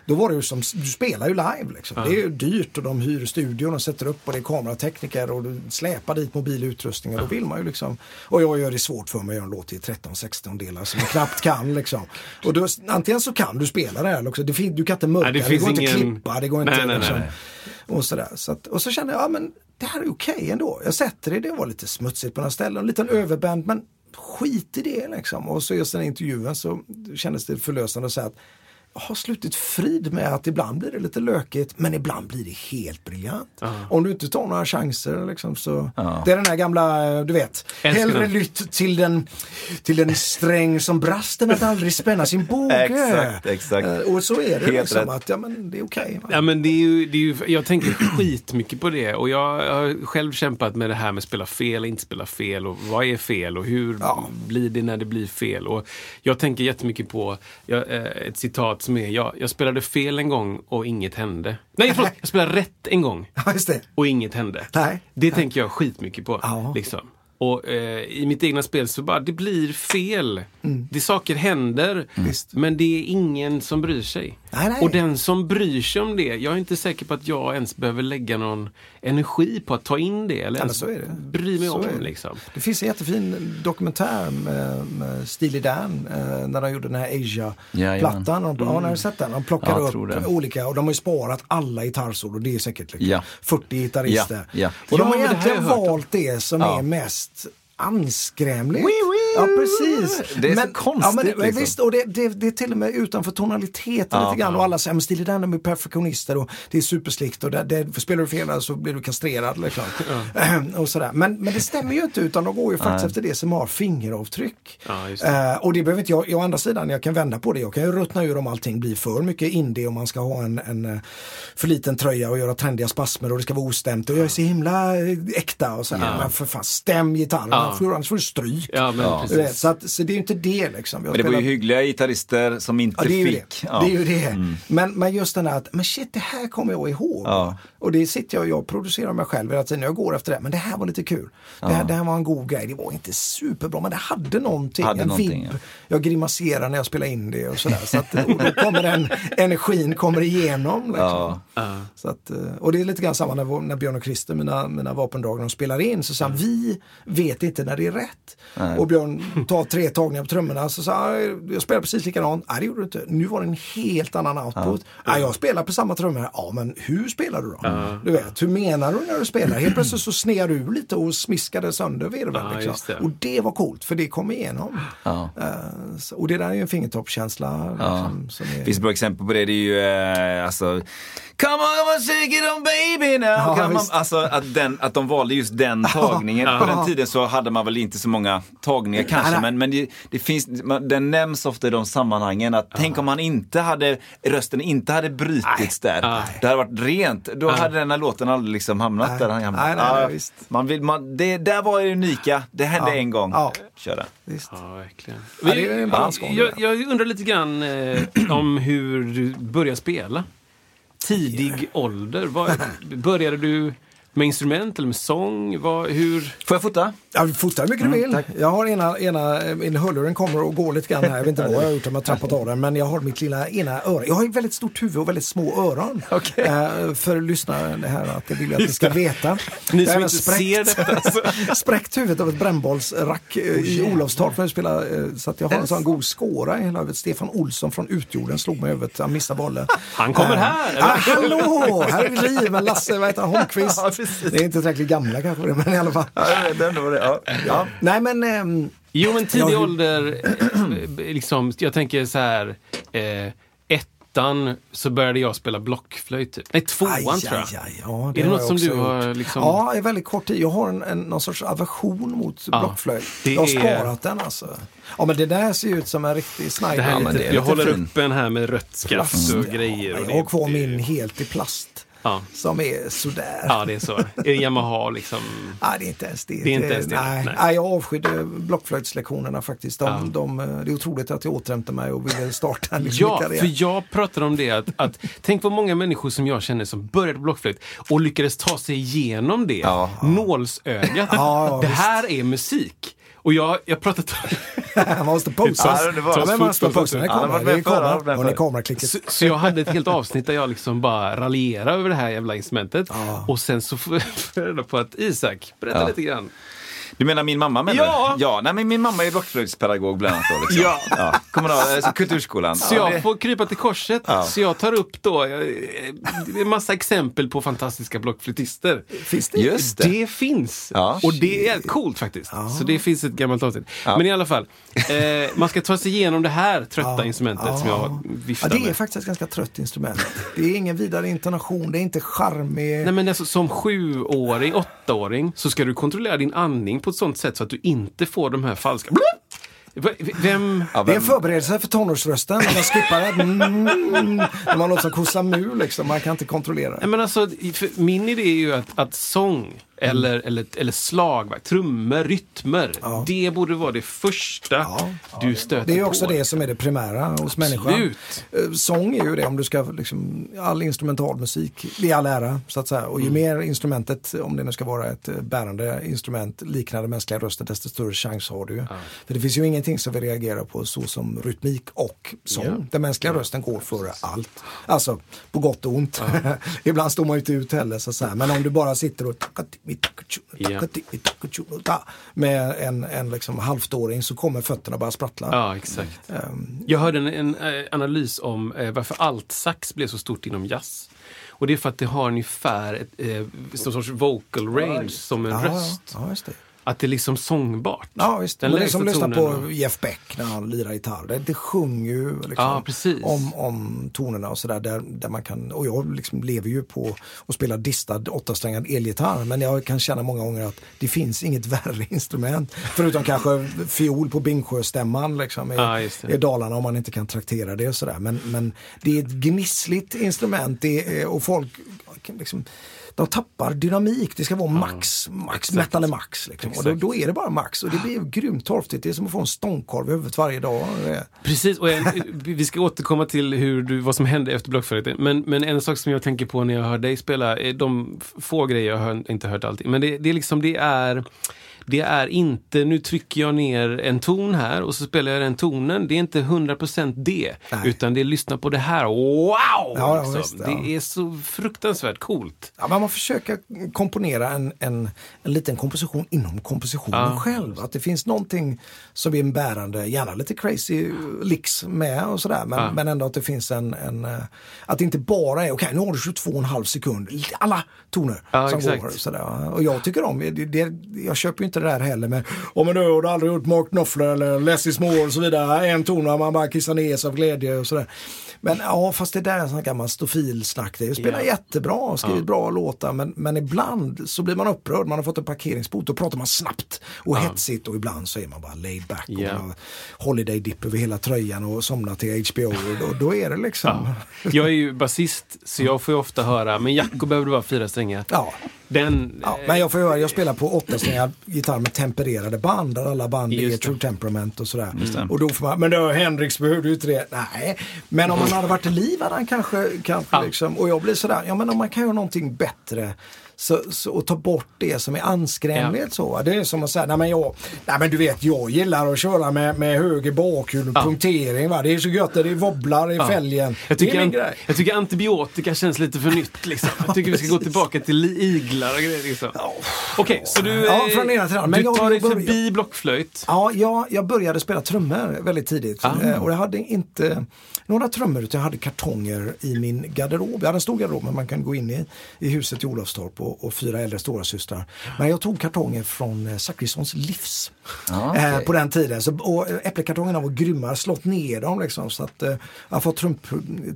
då var det ju som, du spelar ju live liksom. Det är ju dyrt och de hyr studion och sätter upp och det är kameratekniker och du släpar dit mobil utrustning och då vill man ju liksom. Och jag gör det svårt för mig att göra en låt i 13-16 delar som jag knappt kan liksom. Och då, antingen så kan du spela det här också. Det, fin- du kan inte mörka, Nej, det det, går inte att ingen- klippa, det går inte Nej, liksom. Och, sådär. Så att, och så kände jag, ja men det här är okej ändå. Jag sätter det, det var lite smutsigt på några ställen, en liten överband men skit i det liksom. Och så just den intervjun så kändes det förlösande att säga att har slutit frid med att ibland blir det lite lökigt men ibland blir det helt briljant. Om du inte tar några chanser liksom, så. Det är den här gamla, eh, du vet, Älskar hellre lytt till den, till den sträng som brast än att aldrig spänna sin båge. Exakt, exakt. Eh, Och så är det Helt liksom rätt. att ja, men det är okej. va? Ja, men det är ju, det är ju, jag tänker skitmycket på det och jag har själv kämpat med det här med att spela fel, inte spela fel och vad är fel och hur Ja. blir det när det blir fel. Och jag tänker jättemycket på jag, eh, ett citat som är jag, jag spelade fel en gång och inget hände. Nej, förlåt, jag spelade rätt en gång Ja, just det. och inget hände. Nej. Det tänker jag skitmycket på. Ja. Liksom. Och eh, i mitt egna spel så bara, det blir fel. Det saker händer, Visst. men det är ingen som bryr sig. Nej, nej. Och den som bryr sig om det, jag är inte säker på att jag ens behöver lägga någon energi på att ta in det eller ens så är det. bry mig Så om. det. Liksom. Det finns en jättefin dokumentär med, med Steely Dan eh, när de gjorde den här Asia-plattan. Ja, när du sett den? De plockar Ja, upp det. olika och de har ju sparat alla gitarrsolor. Det är säkert liksom Ja. 40 gitarrister. Ja. Och de Ja, har egentligen har valt det som Ja. är mest anskrämligt. Oui, oui. Ja, precis. Det är så konstigt, Ja, men, men liksom. visst, och det, det, det är till och med utanför tonaliteten Ja, lite grann. ja. Och alla säger, men Steely Dan de är perfektionister och det är superslikt och det, det, spelar du fel så blir du kastrerad. Liksom. och sådär. Men, men det stämmer ju inte utan de går ju faktiskt efter det som har fingeravtryck. Ja, det. Eh, och det behöver inte jag, jag å andra sidan, jag kan vända på det. Jag kan ju ruttna ur om allting blir för mycket indie och man ska ha en, en eh, för liten tröja och göra trendiga spasmer och det ska vara ostämt och jag är så himla eh, äkta och så. här. Men för fan, stäm gitarren, Ja. annars får du stryk. Ja, men Du vet, så, att, så det är ju inte det liksom. Men det var ju spelat- hyggliga gitarrister som inte Ja, det fick. det. Ja. det, är ju det. Mm. Men, men just den här att, men shit det här kommer jag ihåg. Ja. Och det sitter jag och jag producerar mig själv hela tiden. Jag går efter det. Men det här var lite kul. Det, här, det här var en god grej. Det var inte superbra men det hade någonting. Hade en någonting, vibb. ja. Jag grimaserar när jag spelar in det och sådär. Så att, och då kommer den energin kommer igenom. Liksom. Ja. Så att, eh, och det är lite grann samma när, när Björn och Christer, mina, mina vapendrag, de spelar in. Så sa han, vi vet inte när det är rätt. Nej. Och Björn tar tre tagningar på trummorna. Så sa han, jag spelar precis likadant. Nej det gjorde du inte. Nu var det en helt annan output. Ja. jag spelar på samma trummor. Ja men hur spelar du då? Du vet, hur menar du när du spelar? Helt plötsligt så snear du lite och smiskade sönder virveln. Ja, liksom. det. Och det var coolt för det kom igenom. Ja. Eh, så- och det där är ju en fingertoppskänsla. Liksom, som är... Det finns ett bra exempel på det, det är ju eh, alltså Come on, come on, shake it on baby now. Ja, visst. Alltså att, den, att de valde just den tagningen. På den tiden så hade man väl inte så många tagningar kanske, nej. men, men det, det finns, man- den nämns ofta i de sammanhangen att tänk om man inte hade, rösten inte hade brutits där. Det hade varit rent. Då hade den här låten aldrig liksom hamnat Nej. där den hamnade. Nej, nej, nej, Ja, visst. man vill, man, det där var det unika, det hände Ja. en gång. Ja. Kör den. Visst. Ja, verkligen. Ja, det är en balansgång, jag, det jag undrar lite grann eh, om hur du började spela. Tidig ålder. Vad, började du med instrument eller med sång? Vad, hur? Får jag fota? Ja, du fotar hur mycket Mm, du vill. Jag har ena, ena min hörluren kommer och går lite grann här. Jag vet inte vad jag har gjort om jag har trappat av den. Men jag har mitt lilla ena öra. Jag har ett väldigt stort huvud och väldigt små öron. Okej. Eh, för lyssnare det här att det vill jag att ni ska veta. Ni Jag som inte ser detta. Så. spräckt huvudet av ett brännbollsrack eh, i Olofstorp när vi spelade. eh, Så att jag har en sån god skåra i hela huvudet. Stefan Olsson från Utjorden slog mig huvudet. Han missade bollen. Han kommer här! Ah, hallå! Här är vi med Lasse, vad heter han, Holmqvist. Ja, precis. det är inte tillräckligt gamla kanske, men i alla fall. Ja, den var det. Ja. Ja. Nej men, ehm, Jo, men tidig Ja, hur- ålder, eh, liksom, jag tänker så här, eh, ettan så började jag spela blockflöjt. Typ. Nej, tvåan aj, tror jag. aj, aj, ja, är det något jag som du har liksom... Ja, i väldigt kort tid. Jag har en, en, någon sorts aversion mot Ja, blockflöjt. det Jag har är- sparat den alltså. Ja men det där ser ut som en riktig sniper. det här är men lite, det är jag håller fin. upp en här med rött skaft och grejer. Och jag det- har kvar det- min helt i plast. Ja. Som är sådär. ja, det är så. Är det Yamaha liksom? Nej, det är inte ens det. Det är inte ens det, Nej, nej. nej. jag avskydde blockflöjtslektionerna faktiskt. De, Ja. de, det är otroligt att jag återhämtade mig och ville starta en Ja, karriär. för jag pratade om det att, att tänk vad många människor som jag känner som började på blockflöjt och lyckades ta sig igenom det. Ja. Nålsögat. Ja, det visst. här är musik. Och jag har pratat Man måste posa. Ja, man måste posa. Det förra. kameraklicket. Så, så jag hade ett helt avsnitt där jag liksom bara raljerade över det här jävla instrumentet. Och sen så får får jag reda på att Isak, berätta Ja. lite grann. Du menar min mamma menar Ja. du? Ja, nej, men min mamma är blockflöjtspedagog bland annat. Då, liksom. Ja. ja. Kommunal, alltså, kulturskolan. Så Ja, det- jag får krypa till korset. Ja. Så jag tar upp då eh, en massa exempel på fantastiska blockflöjtister. Finns det? Just det. Det finns! Ja. Och det är coolt faktiskt. Så det finns ett gammalt avsnitt. Ja. Men i alla fall, eh, man ska ta sig igenom det här trötta Ja. instrumentet som jag Ja, viftar det är med. faktiskt ett ganska trött instrument. Det är ingen vidare intonation, det är inte charmig. Nej men alltså, som sjuåring, åttaåring så ska du kontrollera din andning på ett sånt sätt så att du inte får de här falska... Vem... Ja, Det är en vem- förberedelse för tonårsrösten. När man skippar ett mm, när man låter som Kossa Mu liksom. Man kan inte kontrollera. Nej, men alltså, min idé är ju att, att sång eller, eller, eller slagverk, trummor, rytmer, Ja. det borde vara det första Ja. du stöter Det är också på. det som är det primära hos människan. Absolut. Eh, Sång är ju det om du ska, liksom, all instrumentalmusik, är all ära så att säga. Och ju mer instrumentet, om det nu ska vara ett eh, bärande instrument, liknar den mänskliga rösten, desto större chans har du ju. För det finns ju ingenting som vi reagerar på så som rytmik och sång. Ja. Den mänskliga rösten går före allt. Alltså, på gott och ont. Ibland står man ju inte ut heller så att säga. Men om du bara sitter och Ja. med en, en liksom halvtåring så kommer fötterna bara sprattla. Ja, exakt. Ehm, Jag hörde en, en eh, analys om eh, varför altsax blev så stort inom jazz. Och det är för att det har ungefär ett, eh, sorts vocal range som en ja, röst. Ja. Att det är liksom sångbart. Ja visst, Den men det är som lyssnar på Jeff Beck när han lirar gitarr. Det, det sjunger ju liksom Ja, om, om tonerna och sådär. Där, där man kan, och jag liksom lever ju på att spela distad åttasträngad elgitarr. Men jag kan känna många gånger att det finns inget värre instrument. Förutom kanske fiol på Bingsjöstämman liksom, i, Ja, i Dalarna om man inte kan traktera det och sådär. Men, men det är ett gnissligt instrument det är, och folk liksom, de tappar dynamik. Det ska vara max, max, metal är max. Liksom. Och då, då är det bara max och det blir grymt torftigt. Det är som att få en stångkorv i huvudet varje dag. Precis, och en, vi ska återkomma till hur du, vad som hände efter blockflöjten. Men, men en sak som jag tänker på när jag hör dig spela, de få grejer, jag har inte hört allting, men det, det är liksom, det är det är inte, nu trycker jag ner en ton här och så spelar jag den tonen. Det är inte 100% det. Nej. Utan det är lyssna på det här. Wow! Ja, liksom. visst, ja. Det är så fruktansvärt coolt. Ja, man försöker komponera en, en, en liten komposition inom kompositionen ja. själv. Att det finns någonting som är en bärande, gärna lite crazy licks med och sådär. Men, ja. men ändå att det finns en, en eh, att det inte bara är, okej okay, nu har du 22,5 sekund, alla toner som exakt. går. Sådär. Och jag tycker om, det, det, jag köper ju inte det där heller. Men om man har aldrig gjort Mark Knopfler eller Leslie Small och så vidare. En ton och man bara kissar ner sig av glädje och sådär. Men ja, fast det där är en sån gammal stofilsnack. Det spelar yeah. jättebra och skriver ja. bra låtar. Men, men ibland så blir man upprörd. Man har fått en parkeringsbot. Då pratar man snabbt och ja. hetsigt och ibland så är man bara laid back. Yeah. Och man holiday dip över hela tröjan och somnar till HBO. Och då, då är det liksom. Ja. Jag är ju basist så jag får ju ofta höra, men Jacko behövde vara fyra strängar. Ja. Den, ja, men jag får höra, jag spelar på åttasträngad gitarr med tempererade band där alla band är True Temperament och sådär. Och då får man, men då Hendrix behövde ju inte det. Nej, men om man hade varit i liv hade han kanske, kanske ja. liksom, och jag blir sådär, ja men om man kan göra någonting bättre så, så, och ta bort det som är anskrämligt. Ja. Så. Det är som att säga, nej men, jag, nej men du vet jag gillar att köra med, med höger bakhjul och ja. punktering. Va? Det är så gött det wobblar i ja. fälgen. Jag tycker, an, jag tycker antibiotika känns lite för nytt. Liksom. Jag tycker vi ska gå tillbaka till iglar och grejer. Liksom. Okej, okay, så du, ja, från ena till men du tar dig förbi blockflöjt? Ja, jag, jag började spela trummor väldigt tidigt. Ah. Eh, och jag hade inte några trummor utan jag hade kartonger i min garderob. Jag hade en stor garderob men man kan gå in i, i huset i Olofstorp och, och fyra äldre stora systrar. Men jag tog kartonger från eh, Zachrissons Livs ah, okay. eh, på den tiden. Så, och äppelkartongerna var grymma, slått ner dem liksom. Så att, eh, jag har fått trump,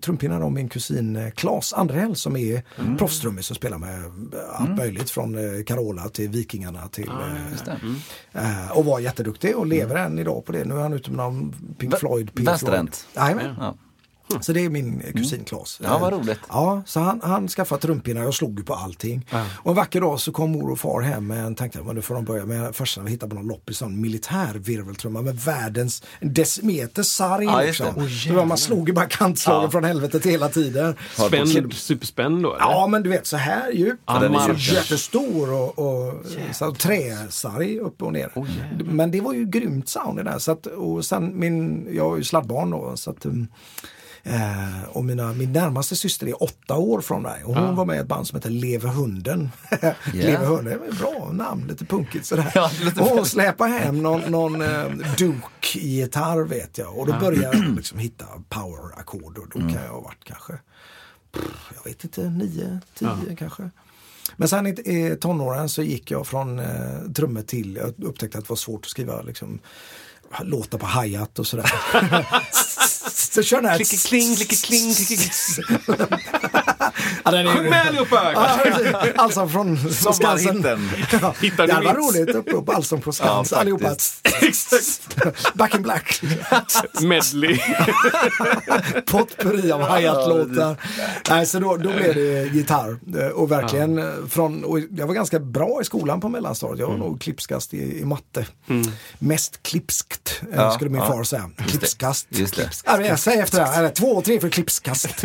trumpinnar av min kusin eh, Claes Andrell som är mm. proffstrummis och spelar med eh, allt mm. möjligt från eh, Carola till Vikingarna till ah, mm. eh, och var jätteduktig och lever mm. än idag på det. Nu är han ute med någon Pink Floyd. Vänsterhänt? Ja. Så det är min kusin Klas. Ja, vad roligt. Ja, så han, han skaffade trumpinnar, jag slog ju på allting. Ja. Och en vacker dag så kom mor och far hem med en tanke, men nu får de börja med första vi hittade på någon loppis, en militär virveltrumma med världens decimeter sarg. Ja, liksom. Oh, man slog ju bara kantslagen ja. från helvetet hela tiden. Spänd, superspänd då? Eller? Ja, men du vet så här djup. Ah, den är jättestor och, och så, träsarg upp och ner. Oh, men det var ju grymt sound i det där. Så att, och sen min, jag är ju sladdbarn då, så att um, Eh, och mina, min närmaste syster är åtta år från mig och hon ah. var med i ett band som heter Lever hunden. yeah. Lever hunden, bra namn, lite punkigt sådär. Ja, lite och hon släpar hem någon, någon eh, Duke-gitarr vet jag och då börjar jag liksom hitta power-ackord och då mm. kan jag ha varit kanske, pff, jag vet inte, nio, tio ja. kanske. Men sen i tonåren så gick jag från eh, trummor till, jag upptäckte att det var svårt att skriva liksom, låtar på hi-hat och sådär. så kör den här... Klicke-kling, klicke-kling, klicke ja, Sjung med allihopa! Allsång från Skansen. Ja, det var roligt, upprop Allsång på Skansen. Ja, allihopa. Back in black. Medley. Potpurri av hi-hat-låtar. Nej, så då, då blev det gitarr. Och verkligen ja. från, och jag var ganska bra i skolan på mellanstadiet. Jag var mm. nog klipskast i, i matte. Mm. Mest klipskt, ja, skulle min far säga. Klipskast. Just det. Just det. Ja, säg efter det. Här. Två och tre för klipskast.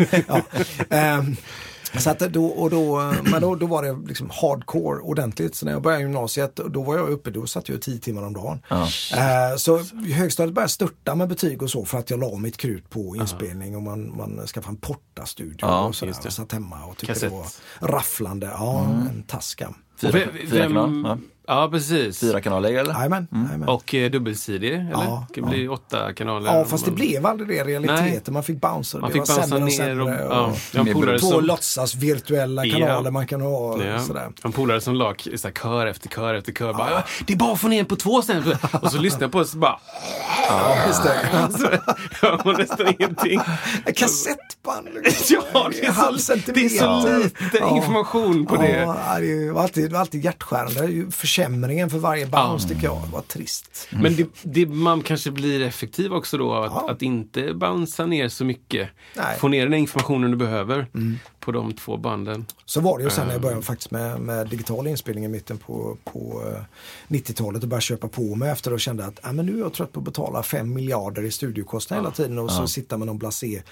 så att då, och då, men då, då var det liksom hardcore ordentligt. Så när jag började gymnasiet, då var jag uppe, då satt jag tio timmar om dagen. Ja. Uh, så högstadiet började störta med betyg och så för att jag la mitt krut på inspelning och man, man skaffade en portastudio ja, och sådär. Och satt hemma och tyckte Kassett. det var rafflande. Ja, mm. en taska. Fyra, fyra kanal, ja. Ja, precis. Fyra kanaler eller? Jajamän. Mm. Och eh, dubbelsidig, eller? Ja, det blir ja. åtta kanaler. Ja, fast det blev aldrig det i realiteten. Man fick bounce. Man fick bounce ner och, sämre, och, och, ja. och två som... låtsas virtuella kanaler man kan ha. Ja. Sådär. En polare som la kör efter kör efter kör. Bara, det är bara att få ner på två sen. och så lyssnar jag på det så bara... Ja, just det. så hör man nästan ingenting. Kassettband. ja, det är, så, det är så lite information på det. Ja, det var alltid, det var alltid hjärtskärande försämringen för varje bounce tycker jag var trist. Mm. Men det, det, man kanske blir effektiv också då att, ja. att inte bouncea ner så mycket. Nej. Få ner den informationen du behöver. Mm. På de två banden. Så var det ju sen när jag Ehm. började faktiskt med, med digital inspelning i mitten på, på eh, 90-talet och började köpa på mig efter och kände att ah, men nu är jag trött på att betala 5 miljarder i studiokostnader hela tiden och så sitta med någon blasé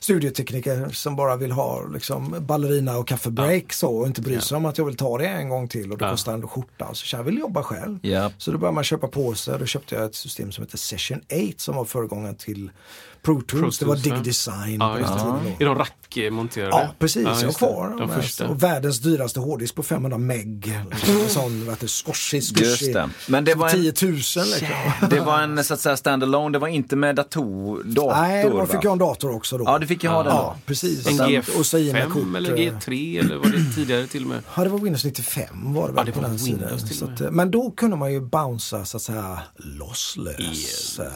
studiotekniker som bara vill ha liksom, ballerina och kaffebreak så och inte bry sig om att jag vill ta det en gång till och det Ja. kostar ändå skjortan. Så jag vill jobba själv. Ja. Så då började man köpa på sig. Då köpte jag ett system som heter Session 8 som var föregångaren till Pro Tools. det var Tools, ja. Dig Design Ja, just den det. då. Är de rackmonterade? Ja, precis. jag har det. kvar De första. Och världens dyraste hårddisk på 500 meg. Liksom, en sån, heter det, squashy, det. Men det var en- 10 000 liksom. Det var en så att säga standalone, det var inte med dator, dator Nej, då va? fick jag en dator också då. Ja, du fick ju ha den Ja, då. precis. En Sen- och så i med G5 kort, eller eh, G3 eller var det tidigare till och med? Ja, det var Windows 95 var det väl det på var den sidan. att, eh, men då kunde man ju bouncea så att säga lossless. Eh,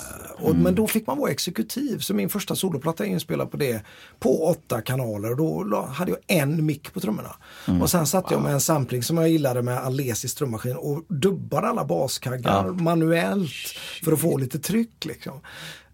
Och, Men då fick man vara exekutiv. Så min första soloplatta är inspelad på det på åtta kanaler. Och då hade jag en mick på trummorna. Och sen satte jag med en sampling som jag gillade med Alesis trummaskin och dubbade alla baskaggar manuellt för att få lite tryck. Liksom.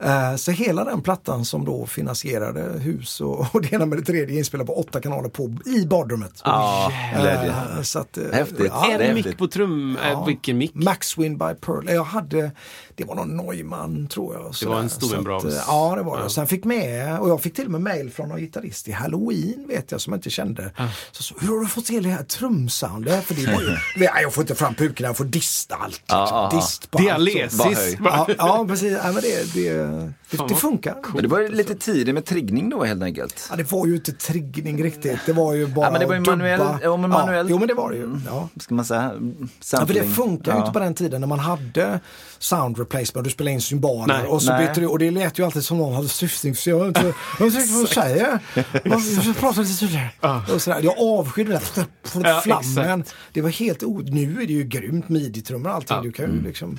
Eh, Så hela den plattan som då finansierade hus och, och det ena med det tredje inspelad på åtta kanaler på, i badrummet. Ja. Eh, Så att, eh, Häftigt. ja, det är en mick på trum, Ja. äh, vilken mick? Maxwin by Pearl. Jag hade, det var någon Neumann tror jag. Det var en sådär. stor Så att, Brahms. eh, Ja, det var det. Ja. Sen fick med, och jag fick till och med mail från någon gitarrist i Halloween vet jag som jag inte kände. Så, så, hur har du fått till det här trumsoundet? För det var ju, Nej, jag får inte fram pukorna, jag får dista allt. Liksom. Ja, ja, Dist på Det är allt. Ja, ja, precis. Ja, men det, det, det, det funkar. Men det var ju lite tidigt med triggning då helt enkelt. Ja, det var ju inte triggning riktigt. Det var ju bara Ja, men det var ju manuell- ja, men manuell- Ja, jo, men det var det ju. Ja. Ska man säga? Ja, för Sampling. det funkar ju Ja. inte på den tiden när man hade sound replacement. Du spelade in cymbaler Nej. och så Nej. bytte du och det lät ju alltid som någon hade syftning. Så jag vet inte vad du säger. Jag ska prata lite tydligare. Och sådär. Jag avskydde det där Ja, flammen. Det var helt o... Nu är det ju grymt midi-trummor och allting. Ja. Du kan ju liksom...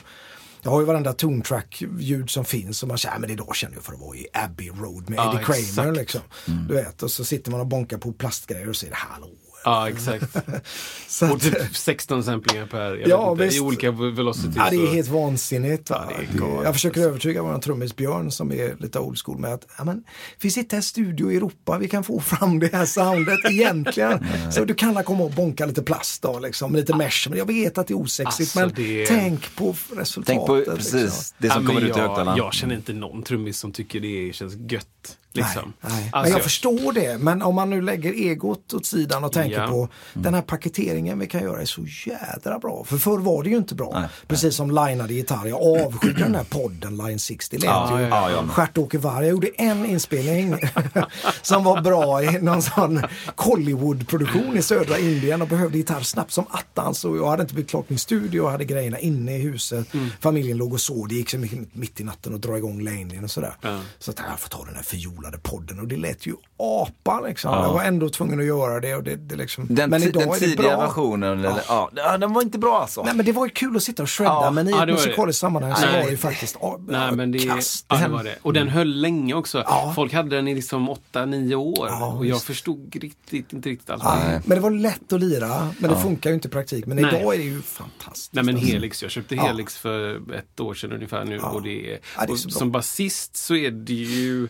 Jag har ju varenda tone track ljud som finns och man säger, "Ja, men idag känner jag för att vara i Abbey Road med Ja, Eddie Kramer liksom. Du vet, och så sitter man och bonkar på plastgrejer och säger hallå. Ja, exakt. Så Och typ 16 samplingar per, jag Ja, vet inte, i olika velocities. Ja, det är helt vansinnigt. Va? Ja, det jag försöker övertyga vår trummis Björn som är lite old school med att ja, men, vi sitter i en studio i Europa, vi kan få fram det här soundet egentligen. Så du kan komma och bonka lite plast då, liksom, lite mesh. Men jag vet att det är osexigt, Alltså, men det- tänk på resultatet. Tänk på liksom. precis det Ja, som men kommer ut i jag, högtalarna. jag känner inte någon trummis som tycker det känns gött. Liksom. Nej, nej. Alltså, men jag förstår det. Men om man nu lägger egot åt sidan och tänker Ja. på den här paketeringen vi kan göra är så jädra bra. För förr var det ju inte bra. Nej. Precis som linade gitarr. Jag avskydde den här podden Line 60. Det lät Ja, ju ja, ja, stjärtåker varg. Jag gjorde en inspelning som var bra i någon sån Collywood-produktion i södra Indien och behövde gitarr snabbt som attans. Och jag hade inte blivit klart min studio och hade grejerna inne i huset. Mm. Familjen låg och sov. Det gick så mycket mitt i natten och dra igång Laney och sådär. Ja. Så att jag får ta den här förjolade podden och det lät ju apa liksom. Jag var ändå tvungen att göra det. Och det, det liksom. Den, men idag den är det tidiga bra. versionen, eller, ja. Ja, den var inte bra alltså. Nej men det var ju kul att sitta och shredda Ja, men i ja, ett musikaliskt sammanhang så var det ju faktiskt ja, Nej, men det, kast. ja, det var det. Och den höll länge också. Ja. Folk hade den i liksom 8-9 år. Ja, och jag förstod riktigt, inte riktigt alls. Nej, Men det var lätt att lira, men det funkar ju inte i praktik. Men Nej. idag är det ju fantastiskt. Nej men alltså. Helix, jag köpte Ja. Helix för ett år sedan ungefär nu. Ja. Och det är, Ja, det är och som basist så är det ju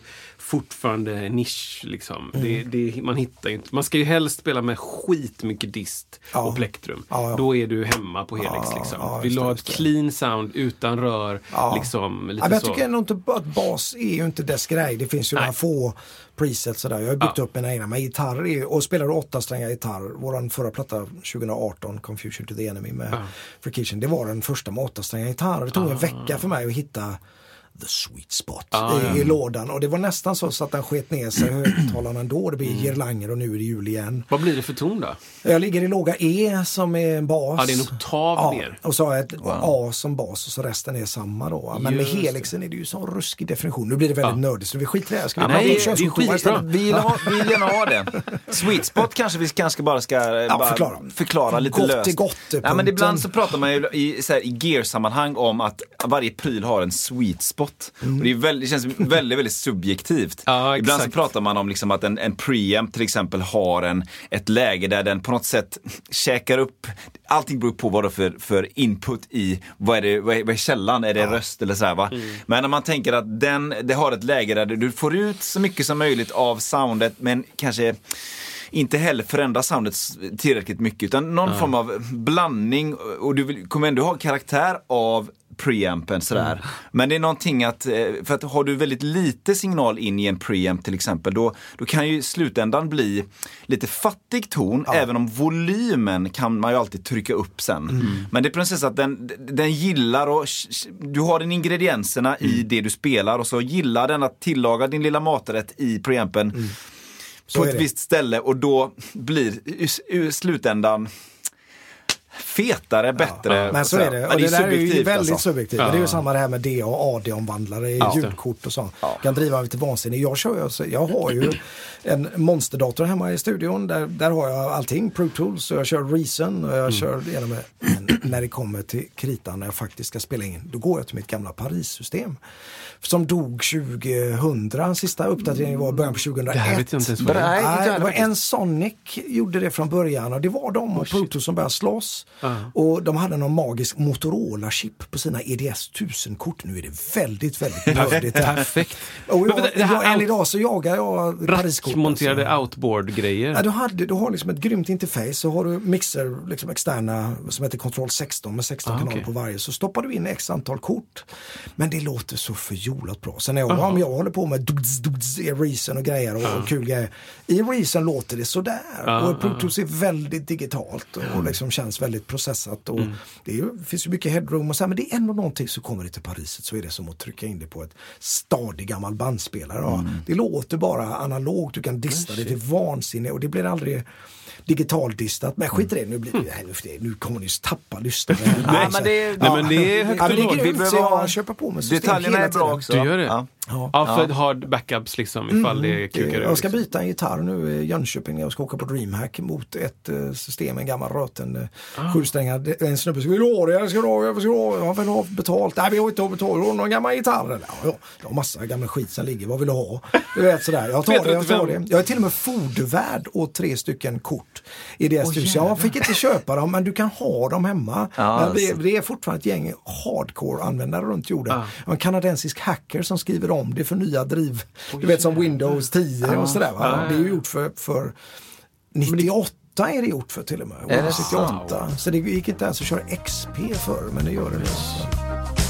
fortfarande nisch. Liksom. Mm. Det, det, man hittar inte, man ska ju helst spela med skitmycket dist Ja. och plektrum. Ja, ja. Då är du hemma på Helix. Liksom. Vill du ha ett clean sound utan rör, liksom, lite men jag så. tycker ändå inte att bas är ju inte dess grej. Det finns ju Nej. några få presets sådär. Jag har byggt upp mina egna. Men gitarr är, och spelar du åtta strängar gitarr. Våran förra platta 2018, Confusion to the Enemy med Ja. Free Kitchen. Det var den första med åtta strängar gitarr. Det tog en vecka för mig att hitta the sweet spot Ah, i, ja. i lådan. Och det var nästan så, så att den sket ner sig högtalarna ändå. Det blir Mm. girlanger och nu är det jul igen. Vad blir det för ton då? Jag ligger i låga E som är en bas. Ja, det är en oktav ja, ner. Och så har jag ett A som bas och så resten är samma då. Men med Just det. helixen är det ju sån ruskig definition. Nu blir det väldigt Ja. nördigt så vi skiter i det här. Ska vi Ja, prata nej, om är könsjukdomar? Vi vill, ha, vi vill gärna ha det. Sweet spot kanske vi kanske bara ska eh, bara förklara. förklara lite Gott löst. är gott, ja, men ibland så pratar man ju i, så här, i gear-sammanhang om att varje pryl har en sweet spot. Och det, är väldigt, det känns väldigt, väldigt subjektivt. Ja, ibland så pratar man om liksom att en, en preamp till exempel har en, ett läge där den på något sätt käkar upp, allting beror på vad det är för, för input i, vad är, det, vad är, vad är källan, är det röst eller sådär va. Men när man tänker att den, det har ett läge där du får ut så mycket som möjligt av soundet men kanske inte heller förändra soundet tillräckligt mycket utan någon form av blandning och du vill, kommer ändå ha karaktär av preampen sådär. Mm. Men det är någonting att, eh, för att har du väldigt lite signal in i en preamp till exempel, då, då kan ju i slutändan bli lite fattig ton, även om volymen kan man ju alltid trycka upp sen. Mm. Men det är precis att den, den gillar och du har den ingredienserna i Mm. det du spelar och så gillar den att tillaga din lilla maträtt i preampen Mm. Så på ett det. visst ställe och då blir i slutändan fetare, bättre. Men så är det. Och det, där är ju väldigt alltså. subjektivt. Det är ju samma det här med DA och AD-omvandlare i ljudkort och så. Kan driva lite vansinne. Jag, kör, alltså- jag har ju en monsterdator hemma i studion. Där, där har jag allting. Pro Tools och jag kör Reason och jag Mm. kör det med. Men när det kommer till kritan när jag faktiskt ska spela in. Då går jag till mitt gamla Paris-system. Som dog 2000. Sista uppdateringen var början på 2001. Det här vet jag inte ens vad det är. Nej, det var en Sonic gjorde det från början och det var de och Pro Tools som började slåss. Och de hade någon magisk Motorola-chip på sina EDS 1000-kort. Nu är det väldigt, väldigt nördigt. Perfekt. Och jag, här jag, än idag så jagar jag Pariskort. Rackmonterade alltså. outboard-grejer. Ja, du, hade, du har liksom ett grymt interface så har du mixer, liksom externa som heter Control 16 med 16 Ah, kanaler på varje. Så stoppar du in x antal kort. Men det låter så förjolat bra. Sen när jag, om jag håller på med duds, duds, i Reason och grejer och, och kul grejer. I Reason låter det sådär. Ah, och Pro Tools är väldigt digitalt och, och liksom känns väldigt processat. Och Mm. det, ju- finns ju mycket headroom och så här, men det är ändå någonting så kommer det till Pariset så är det som att trycka in det på ett stadig gammal bandspelare. Ja. Mm. Det låter bara analogt, du kan dista det till vansinne och det blir aldrig digitaldistat. Men skit i det, nu, blir det, nu, nu kommer ni tappa lyssnare. Nej, men det, Nej, men det är högt Ja, men det och är lågt. grymt, Vi så jag köper på mig system Detaljerna hela är bra tiden. också. Du gör det? Ja. Ja. Ja, för hard backups liksom ifall det kukar. Mm, Jag ska liksom. byta en gitarr nu i Jönköping när jag ska åka på DreamHack mot ett eh, system, en gammal röten uh, Ah. sjusträngad. En snubbe ska du ha det? Jag ska ha det? Jag ska ha det? Jag vill ha betalt. Nej, vi har inte betalt. Har någon gammal gitarr? eller? Ja, ja, jag har massa gammal skit som ligger. Vad vill du ha? Du vet sådär. Jag tar det, jag tar det. Jag är till och med fodervärd åt tre stycken kort i deras hus. Jag fick inte köpa dem, men du kan ha dem hemma. Ja, det, alltså. det är fortfarande ett gäng hardcore-användare runt jorden. Har En kanadensisk hacker som skriver om det för nya driv. Du vet som Windows 10 och sådär. Va? Det är ju gjort för, för 98 är det gjort för till och med. det Windows 98. Så det gick inte ens att köra XP för men det gör det nu.